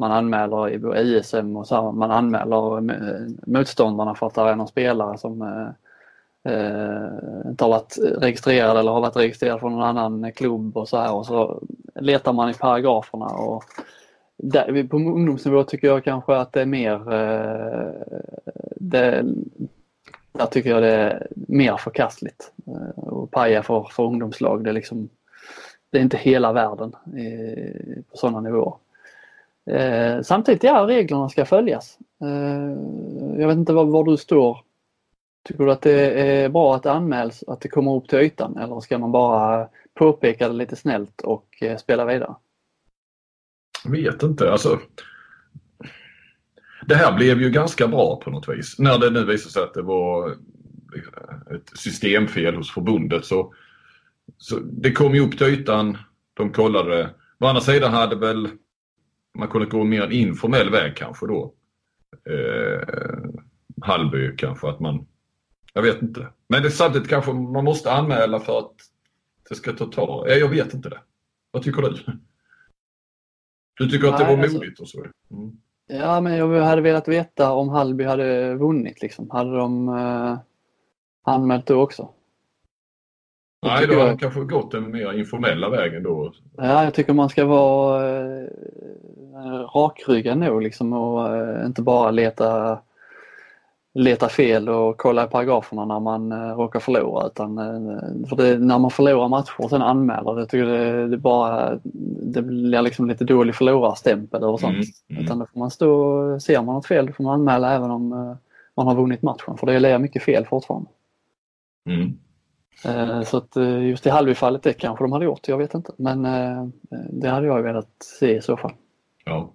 man anmäler i ISM och så här, man anmäler eh, motståndarna för att det är någon spelare som eh, eh, inte har varit registrerad eller har varit registrerad från någon annan klubb och så här och så letar man i paragraferna och där, på ungdomsnivå tycker jag kanske att det är mer eh, det, där tycker jag det är mer förkastligt. Eh, och paja för, för ungdomslag, det är liksom det är inte hela världen i, på sådana nivåer. Eh, samtidigt, ja, reglerna ska följas. Eh, jag vet inte var, var, du står. Tycker du att det är bra att det anmäls, att det kommer upp till ytan eller ska man bara påpeka det lite snällt och eh, spela vidare? Jag vet inte. Alltså, det här blev ju ganska bra på något vis. När det nu visade sig att det var eh, ett systemfel hos förbundet så, så det kom ju upp till ytan. De kollade. Å andra sidan hade väl man kunde gå mer en informell väg kanske då. Eh, Hallby kanske att man, jag vet inte. Men det, samtidigt kanske man måste anmäla för att det ska ta tag. Jag vet inte det. Vad tycker du? Du tycker att det var alltså, modigt och så? Mm. Ja, men jag hade velat veta om Hallby hade vunnit liksom. Hade de eh, anmält då också? Nej, då har han kanske gått den mer informella vägen då. Ja, jag tycker man ska vara eh, rakryggad nog liksom och eh, inte bara leta, leta fel och kolla i paragraferna när man eh, råkar förlora. Utan, eh, för det, när man förlorar matcher och sen anmäler det, tycker det, det, bara, det blir liksom lite dålig förlorarstämpel och sånt. Mm, mm. Utan då får man stå, ser man något fel då får man anmäla även om eh, man har vunnit matchen för det är mycket fel fortfarande. Mm. Eh, så att eh, just i Hallbyfallet det kanske de hade gjort, jag vet inte. Men eh, det hade jag velat se i så fall. Ja.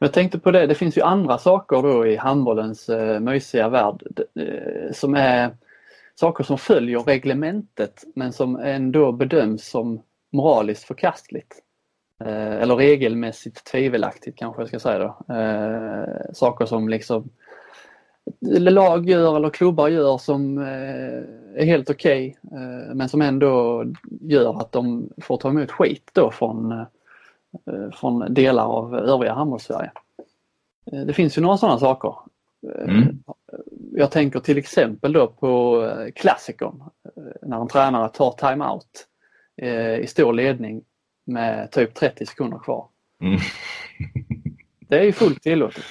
Jag tänkte på det, det finns ju andra saker då i handbollens mysiga värld som är saker som följer reglementet men som ändå bedöms som moraliskt förkastligt. Eller regelmässigt tvivelaktigt kanske jag ska säga då. Saker som liksom lag gör eller klubbar gör som eh, är helt okej okay, eh, men som ändå gör att de får ta emot skit då från, eh, från delar av övriga handbolls-Sverige. Det finns ju några sådana saker. Mm. Jag tänker till exempel då på klassikern när en tränare tar timeout i stor ledning med typ 30 sekunder kvar. Mm. <laughs> Det är ju fullt tillåtet.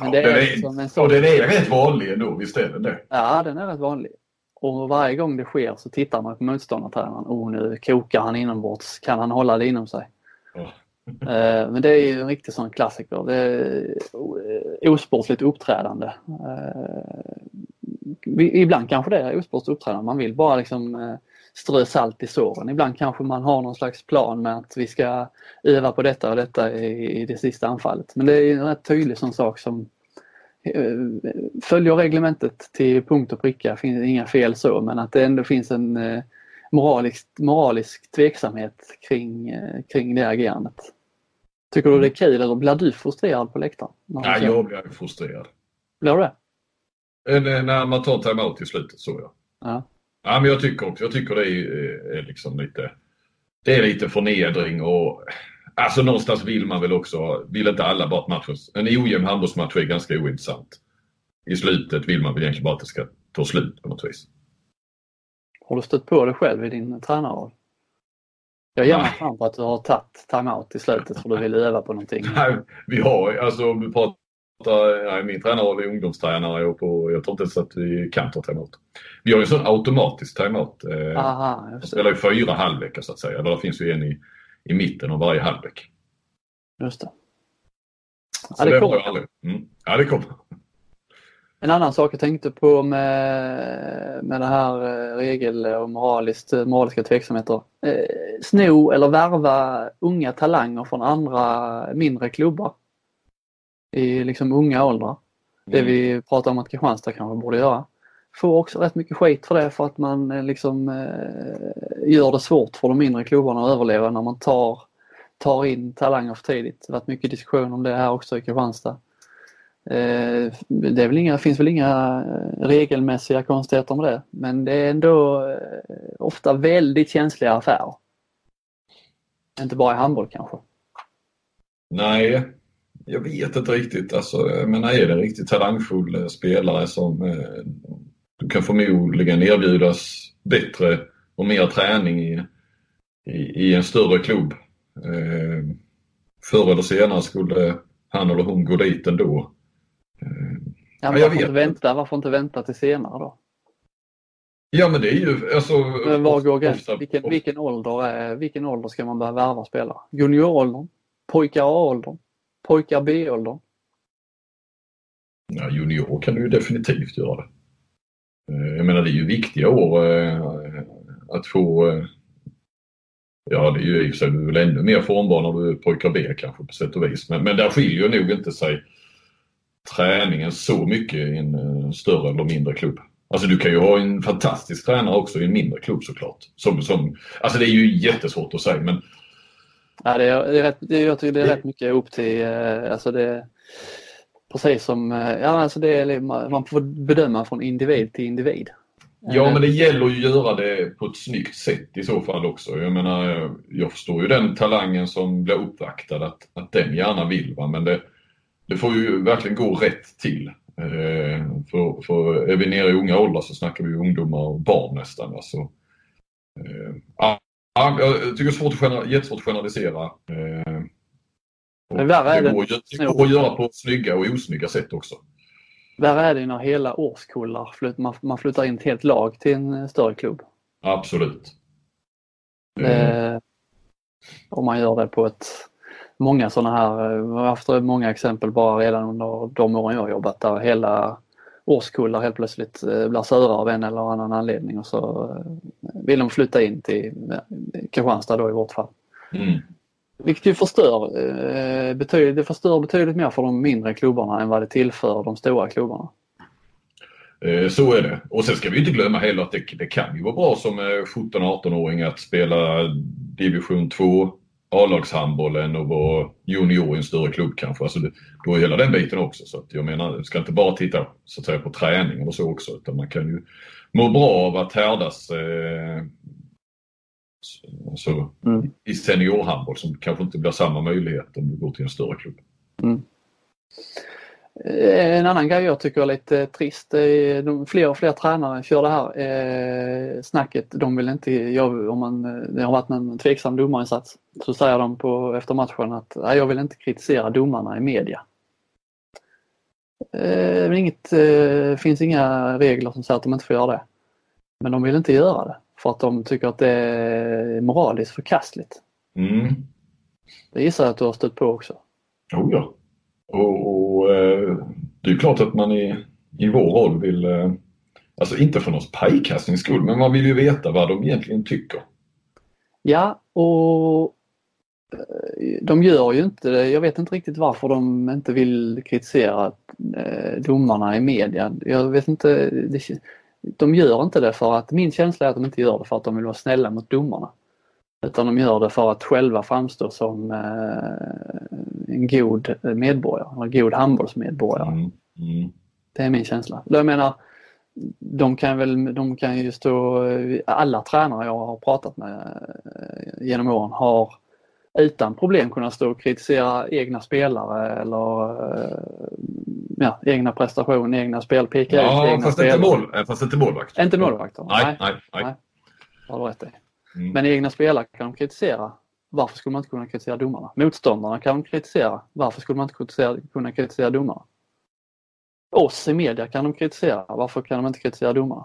Men det Ja, är, är, liksom en och sån... den är rätt vanlig ändå, visst är den det? Ja, den är rätt vanlig. Och varje gång det sker så tittar man på motståndartränaren. Oh, nu kokar han inombords. Kan han hålla det inom sig? Ja. <laughs> Eh, Men det är ju en riktig sån klassiker. Det är eh, osportsligt uppträdande. Eh, Ibland kanske det är osportsligt uppträdande. Man vill bara liksom strö salt i såren. Ibland kanske man har någon slags plan med att vi ska öva på detta och detta i i det sista anfallet. Men det är en rätt tydlig sån sak som eh, följer reglementet till punkt och pricka. finns inga fel så men att det ändå finns en eh, moralisk, moralisk tveksamhet kring, eh, kring det agerandet. Tycker du det är kul eller blir du frustrerad på läktaren? Ja, jag blir frustrerad. Blir du det? När man tar timeout i slutet så ja. Ja. Ja, men jag tycker också, jag tycker det är, är liksom lite, det är lite förnedring och alltså någonstans vill man väl också, vill inte alla bara att matchen, en ojämn handbollsmatch är ganska ointressant. I slutet vill man väl egentligen bara att det ska ta slut på något vis. Har du stött på det själv i din tränarroll? Jag ger mig fram på att du har tagit timeout i slutet för du vill öva på någonting. Nej, vi har, alltså om vi pratar, nej, min tränare är ungdomstränare och på, jag tror inte ens att vi kan ta timeout. Vi har ju en sån automatisk timeout. Eh, Aha, det. spelar ju fyra halvlekar så att säga. Eller det finns ju en i, i mitten av varje halvlek. Just det. Ja, det har kommer. jag. Mm. Ja, det kommer. En annan sak jag tänkte på med, med det här eh, regel och moraliskt, moraliska tveksamheter. Eh, sno eller värva unga talanger från andra mindre klubbar. I liksom unga åldrar. Det Mm. vi pratar om att Kristianstad kanske borde göra. Får också rätt mycket skit för det för att man eh, liksom eh, gör det svårt för de mindre klubbarna att överleva när man tar, tar in talanger för tidigt. Det har varit mycket diskussion om det här också i Kristianstad. Eh, Det väl inga, finns väl inga eh, regelmässiga konstigheter med det men det är ändå eh, ofta väldigt känsliga affärer. Inte bara i handboll kanske. Nej, jag vet inte riktigt. Alltså, jag menar, är det en riktigt talangfull eh, spelare som eh, du kan förmodligen erbjudas bättre och mer träning i, i, i en större klubb. Eh, förr eller senare skulle han eller hon gå dit ändå. Eh, Ja, men Ja, jag varför, vet inte vänta, varför inte vänta till senare då? ja men det är ju alltså... Men var går gränsen? Vilken, vilken, ålder är, vilken ålder ska man börja värva spelare? Junioråldern? Pojkar A-åldern? Pojkar B-åldern? Ja, junior kan du ju definitivt göra det. Eh, jag menar det är ju viktiga år eh, att få eh, Ja det är ju i och för sig du är väl ännu mer formbar när du är pojkar B kanske på sätt och vis. Men, men där skiljer nog inte sig träningen så mycket i en större eller mindre klubb. Alltså du kan ju ha en fantastisk tränare också i en mindre klubb såklart. Som, som, alltså det är ju jättesvårt att säga men Ja, det är, det är rätt, det jag tycker det är rätt mycket upp till, eh, alltså det precis som, eh, ja alltså det är, man får bedöma från individ till individ. Ja, men det gäller ju att göra det på ett snyggt sätt i så fall också. Jag menar, jag förstår ju den talangen som blir uppvaktad att, att den gärna vill. Va? Men det, det får ju verkligen gå rätt till. Eh, för, för är vi nere i unga åldrar så snackar vi ungdomar och barn nästan. Alltså, eh, ja, ja, jag tycker det är svårt att gener- jättesvårt att generalisera. Eh, Men värre är det, går, det går att göra på snygga och osnygga sätt också. Värre är det när hela årskullar, flytt, man, man flyttar in ett helt lag till en eh, större klubb. Absolut. Eh, Eh, om man gör det på ett, många sådana här, eh, jag har haft många exempel bara redan under de åren jag har jobbat där hela årskullar helt plötsligt eh, blir sura av en eller annan anledning och så eh, vill de flytta in till eh, Kristianstad då i vårt fall. mm. Vilket ju förstör, eh, betydligt, det förstör betydligt mer för de mindre klubbarna än vad det tillför de stora klubbarna. Eh, Så är det. Och sen ska vi inte glömma heller att det, det kan ju vara bra som eh, 17-18-åring att spela division 2 A-lagshandbollen och vara junior i en större klubb kanske. Alltså då är hela den biten också. Så jag menar, du ska inte bara titta så att säga, på träningen och så också utan man kan ju må bra av att härdas eh, så- alltså, Mm. i seniorhandboll som kanske inte blir samma möjlighet om du går till en större klubb. Eh, en annan grej jag tycker är lite trist, är de, fler och fler tränare kör det här eh, snacket. De vill inte, jag, om man, det har varit en tveksam domarinsats, så säger de på, efter matchen att nej, jag vill inte kritisera domarna i media. Eh, inget, eh, finns inga regler som säger att de inte får göra det. Men de vill inte göra det för att de tycker att det är moraliskt förkastligt. Mm. Det gissar jag att du har stött på också. Oh ja. Och, och eh, det är klart att man i, i vår roll vill, eh, alltså inte för någon pajkastnings skull, men man vill ju veta vad de egentligen tycker. Ja, och eh, de gör ju inte det. Jag vet inte riktigt varför de inte vill kritisera eh, domarna i media. Jag vet inte. De gör inte det för att min känsla är att de inte gör det för att de vill vara snälla mot domarna. Utan de gör det för att själva framstå som en god medborgare, en god handbollsmedborgare. Mm. Mm. Det är min känsla. Jag menar, de kan väl, de kan ju stå, alla tränare jag har pratat med eh, genom åren har utan problem kunnat stå och kritisera egna spelare eller eh, ja, egna prestationer, egna spel, peka ja, ut egna fast spelare. Inte mål, fast inte målvakt. Inte målvakter? Nej, nej, nej. nej. nej. Har du rätt i. Mm. Men egna spelare kan de kritisera varför skulle man inte kunna kritisera domarna? Motståndarna kan de kritisera. Varför skulle man inte kritisera, kunna kritisera domarna? Oss i media kan de kritisera. Varför kan de inte kritisera domarna?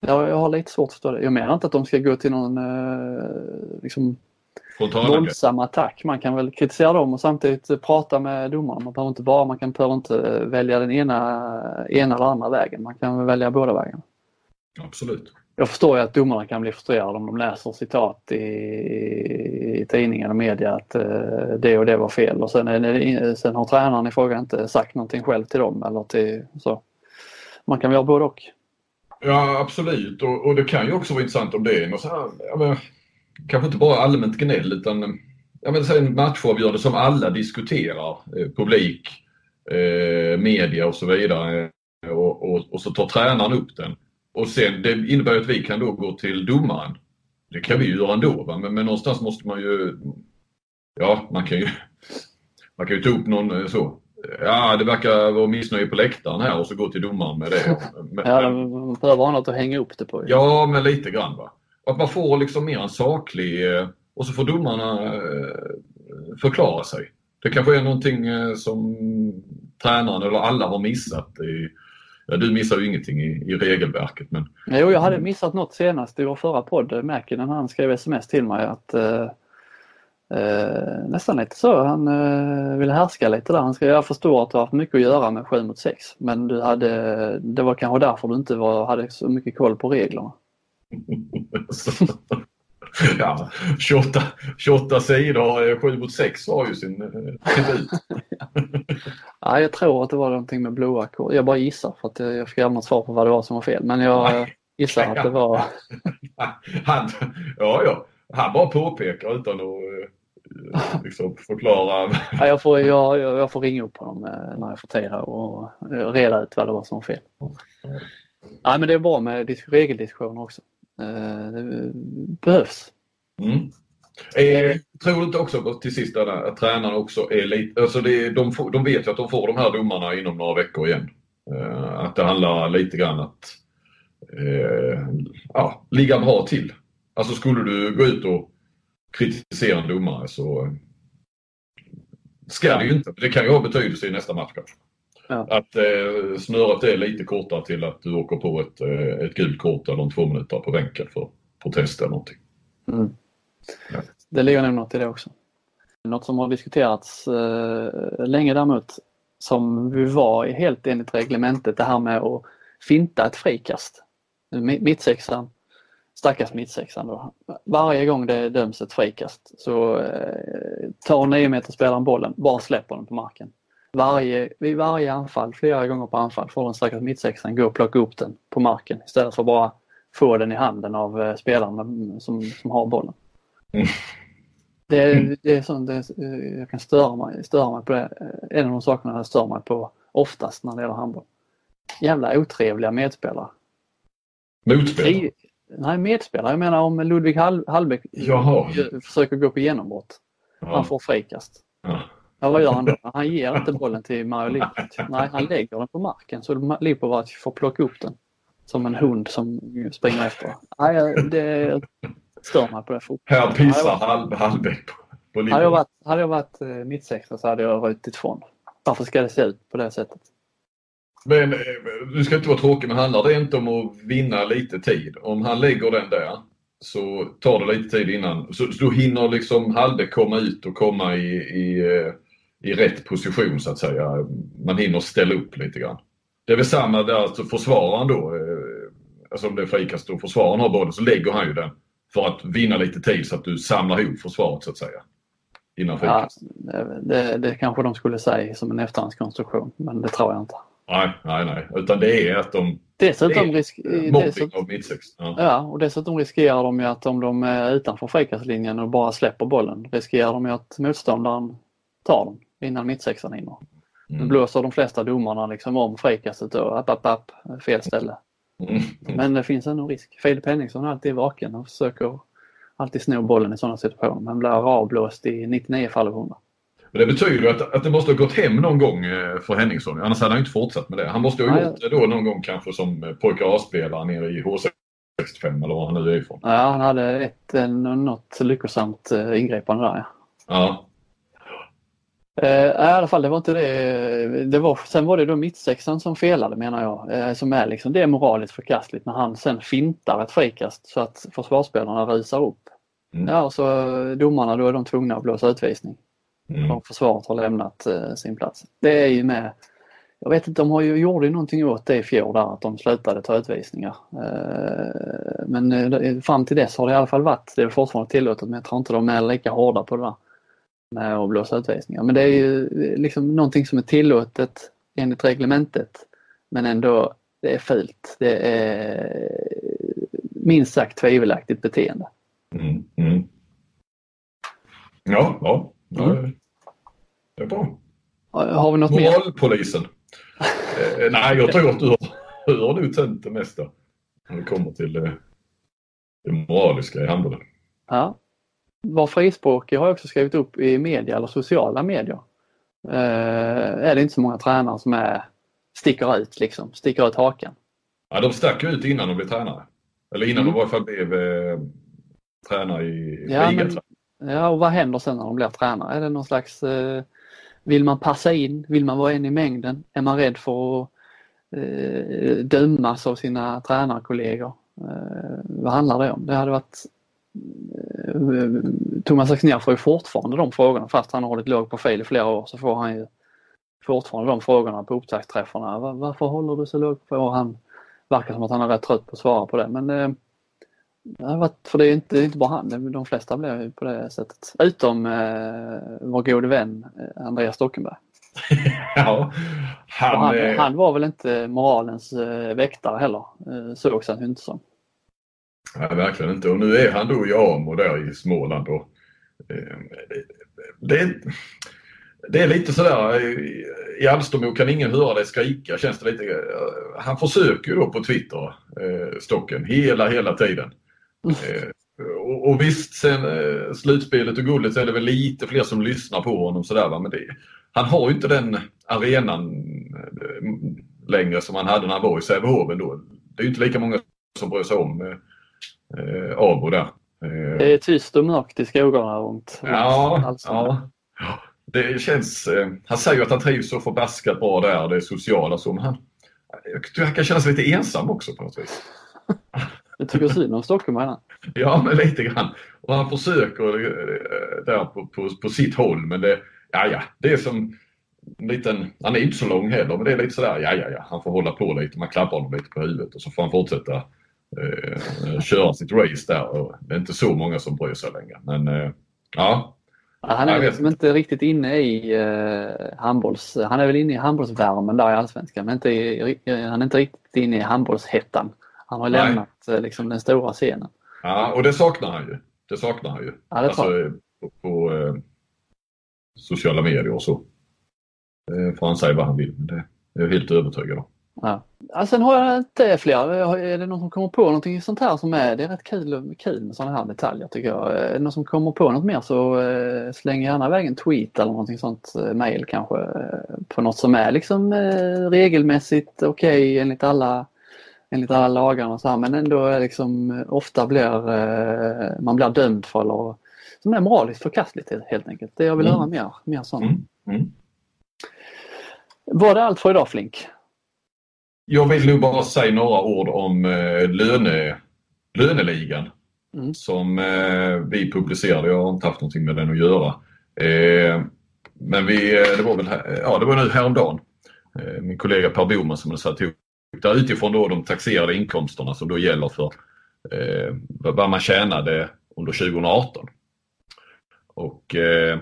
Jag, jag har lite svårt att förstå det. Jag menar inte att de ska gå till någon eh, liksom, våldsam attack. Man kan väl kritisera dem och samtidigt prata med domarna. Man behöver inte bara, man kan, behöver inte välja den ena, ena eller andra vägen. Man kan välja båda vägarna. Absolut jag förstår ju att domarna kan bli frustrerade om de läser citat i, i tidningen och media att eh, det och det var fel och sen, det, sen har tränaren i fråga inte sagt någonting själv till dem eller till så. Man kan väl göra både och. Ja absolut och, och, det kan ju också vara intressant om det är något så här, ja, men, kanske inte bara allmänt gnäll utan ja, men, säg en matchavgörande som alla diskuterar, eh, publik, eh, media och så vidare eh, och, och, och så tar tränaren upp den. Och sen det innebär att vi kan då gå till domaren. Det kan vi ju göra ändå va? Men, men någonstans måste man ju, ja man kan ju, <laughs> man kan ju ta upp någon eh, så. Ja det verkar vara missnöje på läktaren här och så gå till domaren med det. <laughs> Men, ja, man behöver ha något att hänga upp det på. Ja men lite grann va. Att man får liksom mer en saklig eh, och så får domarna eh, förklara sig. Det kanske är någonting som tränaren eller alla har missat i, Ja, du missar ju ingenting i, i regelverket. Men... Jo, jag hade missat något senast i vår förra podd, Mäkinen, han skrev sms till mig att eh, eh, nästan lite så, han eh, ville härska lite där. Han skrev, jag förstår att du har haft mycket att göra med 7 mot 6 men du hade, det var kanske därför du inte var, hade så mycket koll på reglerna. <laughs> <laughs> <laughs> ja, 28, 28 sidor, 7 mot 6 var ju sin debut. <laughs> ja, jag tror att det var någonting med blåa kort. Jag bara gissar för att jag fick aldrig något svar på vad det var som var fel. Men jag Nej. gissar att det var... <laughs> han, ja, ja. Han bara påpekar utan att eh, liksom förklara. ja, jag, får, jag, jag får ringa upp honom eh, när jag får tid här och reda ut vad det var som var fel. Ja, men det är bra med regeldiskussioner också. Eh, det behövs. Mm. Eh, tror du inte också till sist där, att tränarna också är lite, alltså det, de, får, de vet ju att de får de här domarna inom några veckor igen. Eh, att det handlar lite grann att eh, ja, ligga bra till. Alltså skulle du gå ut och kritisera en domare så ska det ju inte. Det kan ju ha betydelse i nästa match kanske. Ja. Att eh, snöret är lite kortare till att du åker på ett, eh, ett gult kort eller en två minuter på bänken för protest eller någonting. Mm. Ja. Det ligger nog något i det också. Något som har diskuterats eh, länge däremot som vi var helt enligt reglementet det här med att finta ett frikast. Mittsexan, stackars mittsexan då. Varje gång det döms ett frikast så eh, tar 9 spelaren bollen, bara släpper den på marken varje, vid varje anfall, flera gånger på anfall, får den stackars mittsexan gå och plocka upp den på marken istället för att bara få den i handen av eh, spelaren som, som har bollen. Mm. Det, det är sånt det, jag kan störa mig, störa mig på det. En av de sakerna jag stör mig på oftast när det gäller handboll. Jävla otrevliga medspelare. Motspelare? Nej, medspelare. Jag menar om Ludvig Hall, Hallbäck Jaha. försöker gå på genombrott. Ja. Han får frikast. Ja. Ja, vad gör han då? Han ger inte bollen till Mario Lipovic. Nej, han lägger den på marken så Lipovic får plocka upp den. Som en hund som springer efter. Nej, det stör mig på det Här pissar halv, halvväg på, på Lipovic. Hade jag varit, hade jag varit eh, mittsexa så hade jag rutit ifrån. Varför ska det se ut på det sättet? Men eh, du ska inte vara tråkig, men handlar det inte om att vinna lite tid? Om han lägger den där så tar det lite tid innan. Så, så då hinner liksom Hallbäck komma ut och komma i, i, eh, i rätt position så att säga. Man hinner ställa upp lite grann. Det är väl samma där, alltså försvararen då, eh, alltså om det är frikast och försvararen har bollen så lägger han ju den för att vinna lite tid så att du samlar ihop försvaret så att säga. Innan frikast. Ja, det, det kanske de skulle säga som en efterhandskonstruktion men det tror jag inte. Nej, nej, nej. Utan det är att de... Dessutom risk... Av mittsex. Ja. ja, och dessutom riskerar de ju att om de är utanför frikastlinjen och bara släpper bollen riskerar de ju att motståndaren tar den innan mittsexan hinner. Mm. Nu blåser de flesta domarna liksom om frikastet och app, app, app, fel ställe. Mm. Men det finns ändå risk. Filip Henningsson är alltid vaken och försöker alltid sno bollen i sådana situationer men blir avblåst i 99 fall av 100. Men det betyder ju att, att det måste ha gått hem någon gång eh, för Henningsson. Annars hade han inte fortsatt med det. Han måste ha gjort det då någon gång kanske som eh, pojkar A-spelare nere i H65 eller var han nu är ifrån. Ja, han hade ett, något lyckosamt eh, ingripande där ja. Ja. Eh, I alla fall, det var inte det. det var, sen var det då mittsexan som felade menar jag. Eh, som är liksom, det är moraliskt förkastligt när han sen fintar ett frikast så att försvarsspelarna rusar upp. Mm. Ja, och så domarna då är de tvungna att blåsa utvisning. Mm. Och försvaret har lämnat eh, sin plats. Det är ju med jag vet inte, de har ju, gjorde någonting åt det i fjol där att de slutade ta utvisningar. Eh, men eh, fram till dess har det i alla fall varit, det är fortfarande tillåtet men jag tror inte de är lika hårda på det där med att blåsa utvisningar. Men det är ju liksom någonting som är tillåtet enligt reglementet men ändå det är fult. Det är minst sagt tvivelaktigt beteende. Mm, mm. Ja, ja. Mm. Det är bra. Har vi något mer? Moralpolisen. eh, nej, jag tror att du har, du har nu tänt det mesta när det kommer till eh, det moraliska i handbollen. Ja. Var frispråkig har jag också skrivit upp i media eller sociala medier. Eh, är det inte så många tränare som är, sticker ut liksom, sticker ut hakan. Ja, de stack ut innan de blev tränare. Eller innan mm. de i alla fall blev eh, tränare i ja, ligan. Ja, och vad händer sen när de blir tränare? Är det någon slags, eh, vill man passa in? Vill man vara en i mängden? Är man rädd för att eh, dömas av sina tränarkollegor? Eh, vad handlar det om? Det hade varit Thomas Axnér får ju fortfarande de frågorna fast han har hållit låg profil i flera år så får han ju fortfarande de frågorna på upptaktsträffarna. Var, varför håller du så låg profil? Han verkar som att han är rätt trött på att svara på det men eh, för det är inte, inte bara han, de flesta blir på det sättet. Utom eh, vår gode vän eh, Andreas Stockenberg. <laughs> ja, han, han, han, var väl inte moralens eh, väktare heller, eh, sågs han inte som. Nej, verkligen inte. Och nu är han då i Amo där i Småland. Och, eh, det, det, är lite sådär, eh, i Alstermo kan ingen höra dig skrika känns det lite. Eh, han försöker ju då på Twitter, eh, Stocken, hela, hela tiden. Eh, och, och visst, sen eh, slutspelet och guldet så är det väl lite fler som lyssnar på honom sådär va. Men det, han har ju inte den arenan eh, längre som han hade när han var i Sävehof då. Det är ju inte lika många som bryr sig om eh, eh, Abo där. Eh, det är tyst och mörkt i skogarna runt. Ja, ja. Det känns, eh, han säger att han trivs så förbaskat bra där, det sociala men han, han kan känna sig lite ensam också på något vis. <laughs> Du tycker synd om stockholmarna? ja, men lite grann. Och han försöker eh, där på, på, på sitt håll men det, ja, ja, det är som en liten, han är inte så lång heller men det är lite sådär, ja, ja, ja, han får hålla på lite, man klappar honom lite på huvudet och så får han fortsätta eh, köra sitt race där och det är inte så många som bryr sig längre. Men eh, ja, han är liksom inte riktigt inne i uh, handbolls... Han är väl inne i handbollsvärmen där i Allsvenskan men inte i, han är inte riktigt inne i handbollshettan. Han har Nej. lämnat eh, liksom, den stora scenen. Ja, och det saknar han ju. Det saknar han ju. Ja, det alltså, på, på eh, sociala medier och så. Eh, får han säga vad han vill. Men det är jag helt övertygad om. Ja. Ja, sen har jag inte fler. Är det någon som kommer på någonting sånt här som är, det är rätt kul, kul med sådana här detaljer tycker jag. Är det någon som kommer på något mer så eh, släng gärna iväg en tweet eller någonting sånt, eh, mail kanske, eh, på något som är liksom eh, regelmässigt okej okay, enligt alla enligt alla lagarna och så här, men ändå är liksom ofta blir eh, man blir dömd för eller som är moraliskt förkastligt helt enkelt. Det jag vill mm. höra mer, mer sånt. Mm. Mm. Var det allt för idag Flink? Jag vill nog bara säga några ord om eh, löne, löneligan mm. som eh, vi publicerade. Jag har inte haft någonting med den att göra. Eh, men vi, eh, det var väl här, ja, det var nu häromdagen. Eh, min kollega Per Boman som hade satt ihop där utifrån då de taxerade inkomsterna som då gäller för eh, vad man tjänade under 2018. Och eh,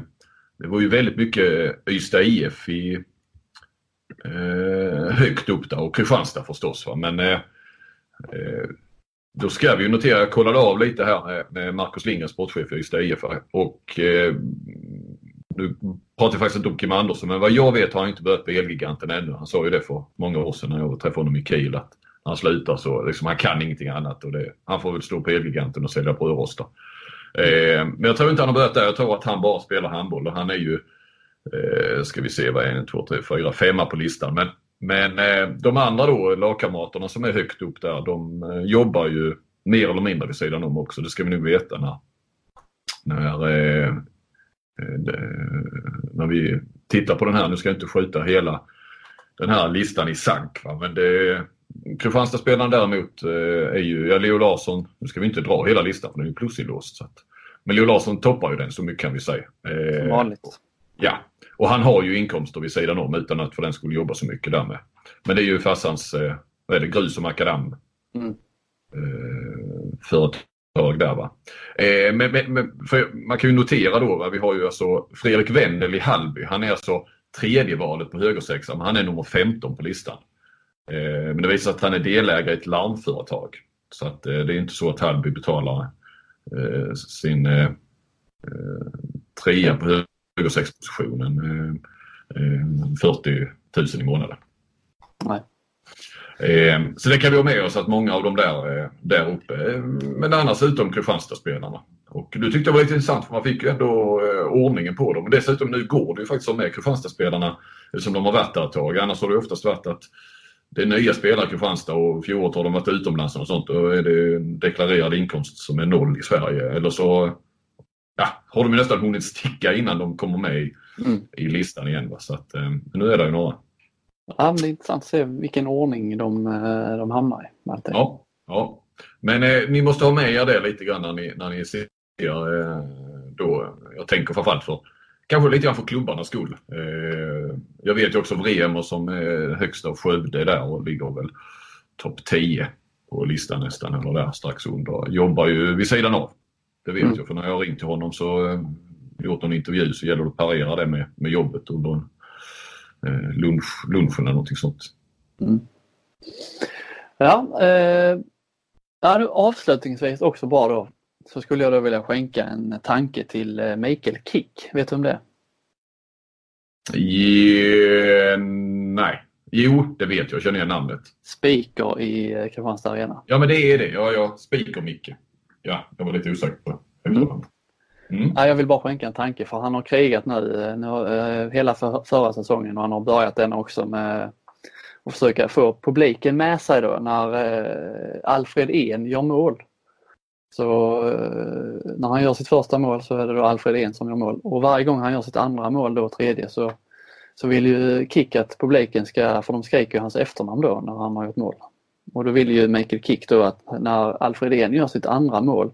det var ju väldigt mycket Ystad IF i eh, högt upp där och Kristianstad förstås. Va? Men eh, eh, då ska vi ju notera, jag kollade av lite här med Marcus Lindgren, sportchef i Ystad IF. Och eh, nu pratar jag faktiskt inte om Kim Andersson, men vad jag vet har han inte börjat på Elgiganten ännu. Han sa ju det för många år sedan när jag träffade honom i Kiel att när han slutar så liksom, han kan ingenting annat och det, han får väl stå på Elgiganten och sälja brödrostar. Eh, men jag tror inte han har börjat där. Jag tror att han bara spelar handboll och han är ju Eh, ska vi se, vad är en, två, tre, fyra, femma på listan. Men, men eh, de andra då, lagkamraterna som är högt upp där, de eh, jobbar ju mer eller mindre vid sidan om också. Det ska vi nog veta när, när, eh, eh när vi tittar på den här. Nu ska jag inte skjuta hela den här listan i sank. Va? Men det, Kristianstadsspelaren däremot eh, är ju, ja Leo Larsson, nu ska vi inte dra hela listan för den är ju plusinlåst. Så att, men Leo Larsson toppar ju den, så mycket kan vi säga. Eh, Som vanligt. Ja, och han har ju inkomster vid sidan om utan att för den skulle jobba så mycket där med. Men det är ju farsans, eh, vad är det, grus och makadam mm. eh, företag där va. Eh, men, men, man kan ju notera då, va? vi har ju alltså Fredrik Wendel i Hallby. Han är alltså tredje valet på högersexan, men han är nummer 15 på listan. Eh, men det visar att han är delägare i ett larmföretag. Så att eh, det är inte så att Hallby betalar eh, sin eh, trea på högersexpositionen 40 000 i månaden. Nej. Eh, så det kan vi ha med oss att många av dem där, där uppe, men annars utom Kristianstadsspelarna. Och du tyckte det var lite intressant för man fick ju ändå ordningen på dem. Och dessutom nu går det ju faktiskt att med Kristianstadsspelarna eftersom de har varit där ett tag. Annars har det oftast varit att det är nya spelare i Kristianstad och fjolåret har de varit utomlands och sånt. Då är det deklarerad inkomst som är noll i Sverige. Eller så ja, har de ju nästan hunnit sticka innan de kommer med i, mm. i listan igen. Va? Så att, eh, nu är det ju några. Ja, det är intressant att se vilken ordning de, eh, de hamnar i. Ja, ja. Men eh, ni måste ha med er det lite grann när ni, när ni ser eh, då. Jag tänker framförallt för kanske lite grann för klubbarnas skull. Eh, jag vet ju också Vremer som är högst av Skövde där och ligger väl topp 10 på listan nästan eller där strax under. Jobbar ju vid sidan av. Det vet mm. jag för när jag har ringt till honom så eh, gjort en intervju så gäller det att parera det med, med jobbet under en eh, lunch, lunchen eller någonting sånt. Mm. Ja, eh, ja, nu avslutningsvis också bara då så skulle jag då vilja skänka en tanke till eh, Mikael Kick. Vet du om det Yeah, nej. Jo, det vet jag. Jag känner igen namnet. Speaker i eh, Kristianstad Arena. Ja, men det är det. Ja, ja. Speaker Micke. Ja, jag var lite osäker på mm. mm. Ja, jag vill bara skänka en tanke för han har krigat nu, eh, nu uh, hela för, förra säsongen och han har börjat den också med att försöka få publiken med sig då när uh, Alfred En gör mål. Så uh, när han gör sitt första mål så är det då Alfred En som gör mål och varje gång han gör sitt andra mål då, tredje, så, så vill ju Kick att publiken ska, för de skriker hans efternamn då när han har gjort mål. Och då vill ju Michael Kick då att när Alfredén gör sitt andra mål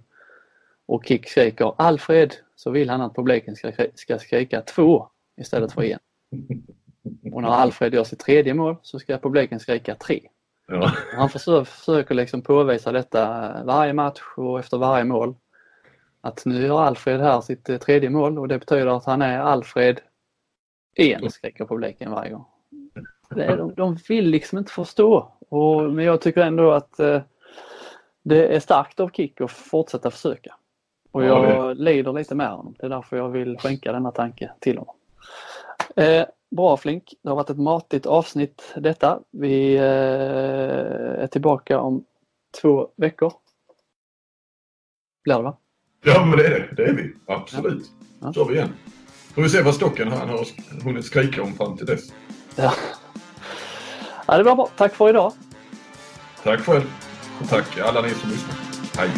och Kick skriker Alfred så vill han att publiken ska, ska skrika två istället för en. Och när Alfred gör sitt tredje mål så ska publiken skrika tre. Ja. Han försöker liksom påvisa detta varje match och efter varje mål. Att nu gör Alfred här sitt eh, tredje mål och det betyder att han är Alfred en, skriker publiken varje gång. De, de vill liksom inte förstå och, men jag tycker ändå att eh, det är starkt av Kick att fortsätta försöka. Och jag ja, lider lite med honom. Det är därför jag vill skänka denna tanke till honom. Eh, Bra Flink. Det har varit ett matigt avsnitt detta. Vi eh, är tillbaka om två veckor. Blir det va? Ja men det är det. Det är vi. Absolut. Ja. kör vi igen. Får vi se vad stocken han har hunnit skrika om fram till dess. Ja ja det var bra. Tack för idag. Tack själv. Och tack alla ni som lyssnar. Hej.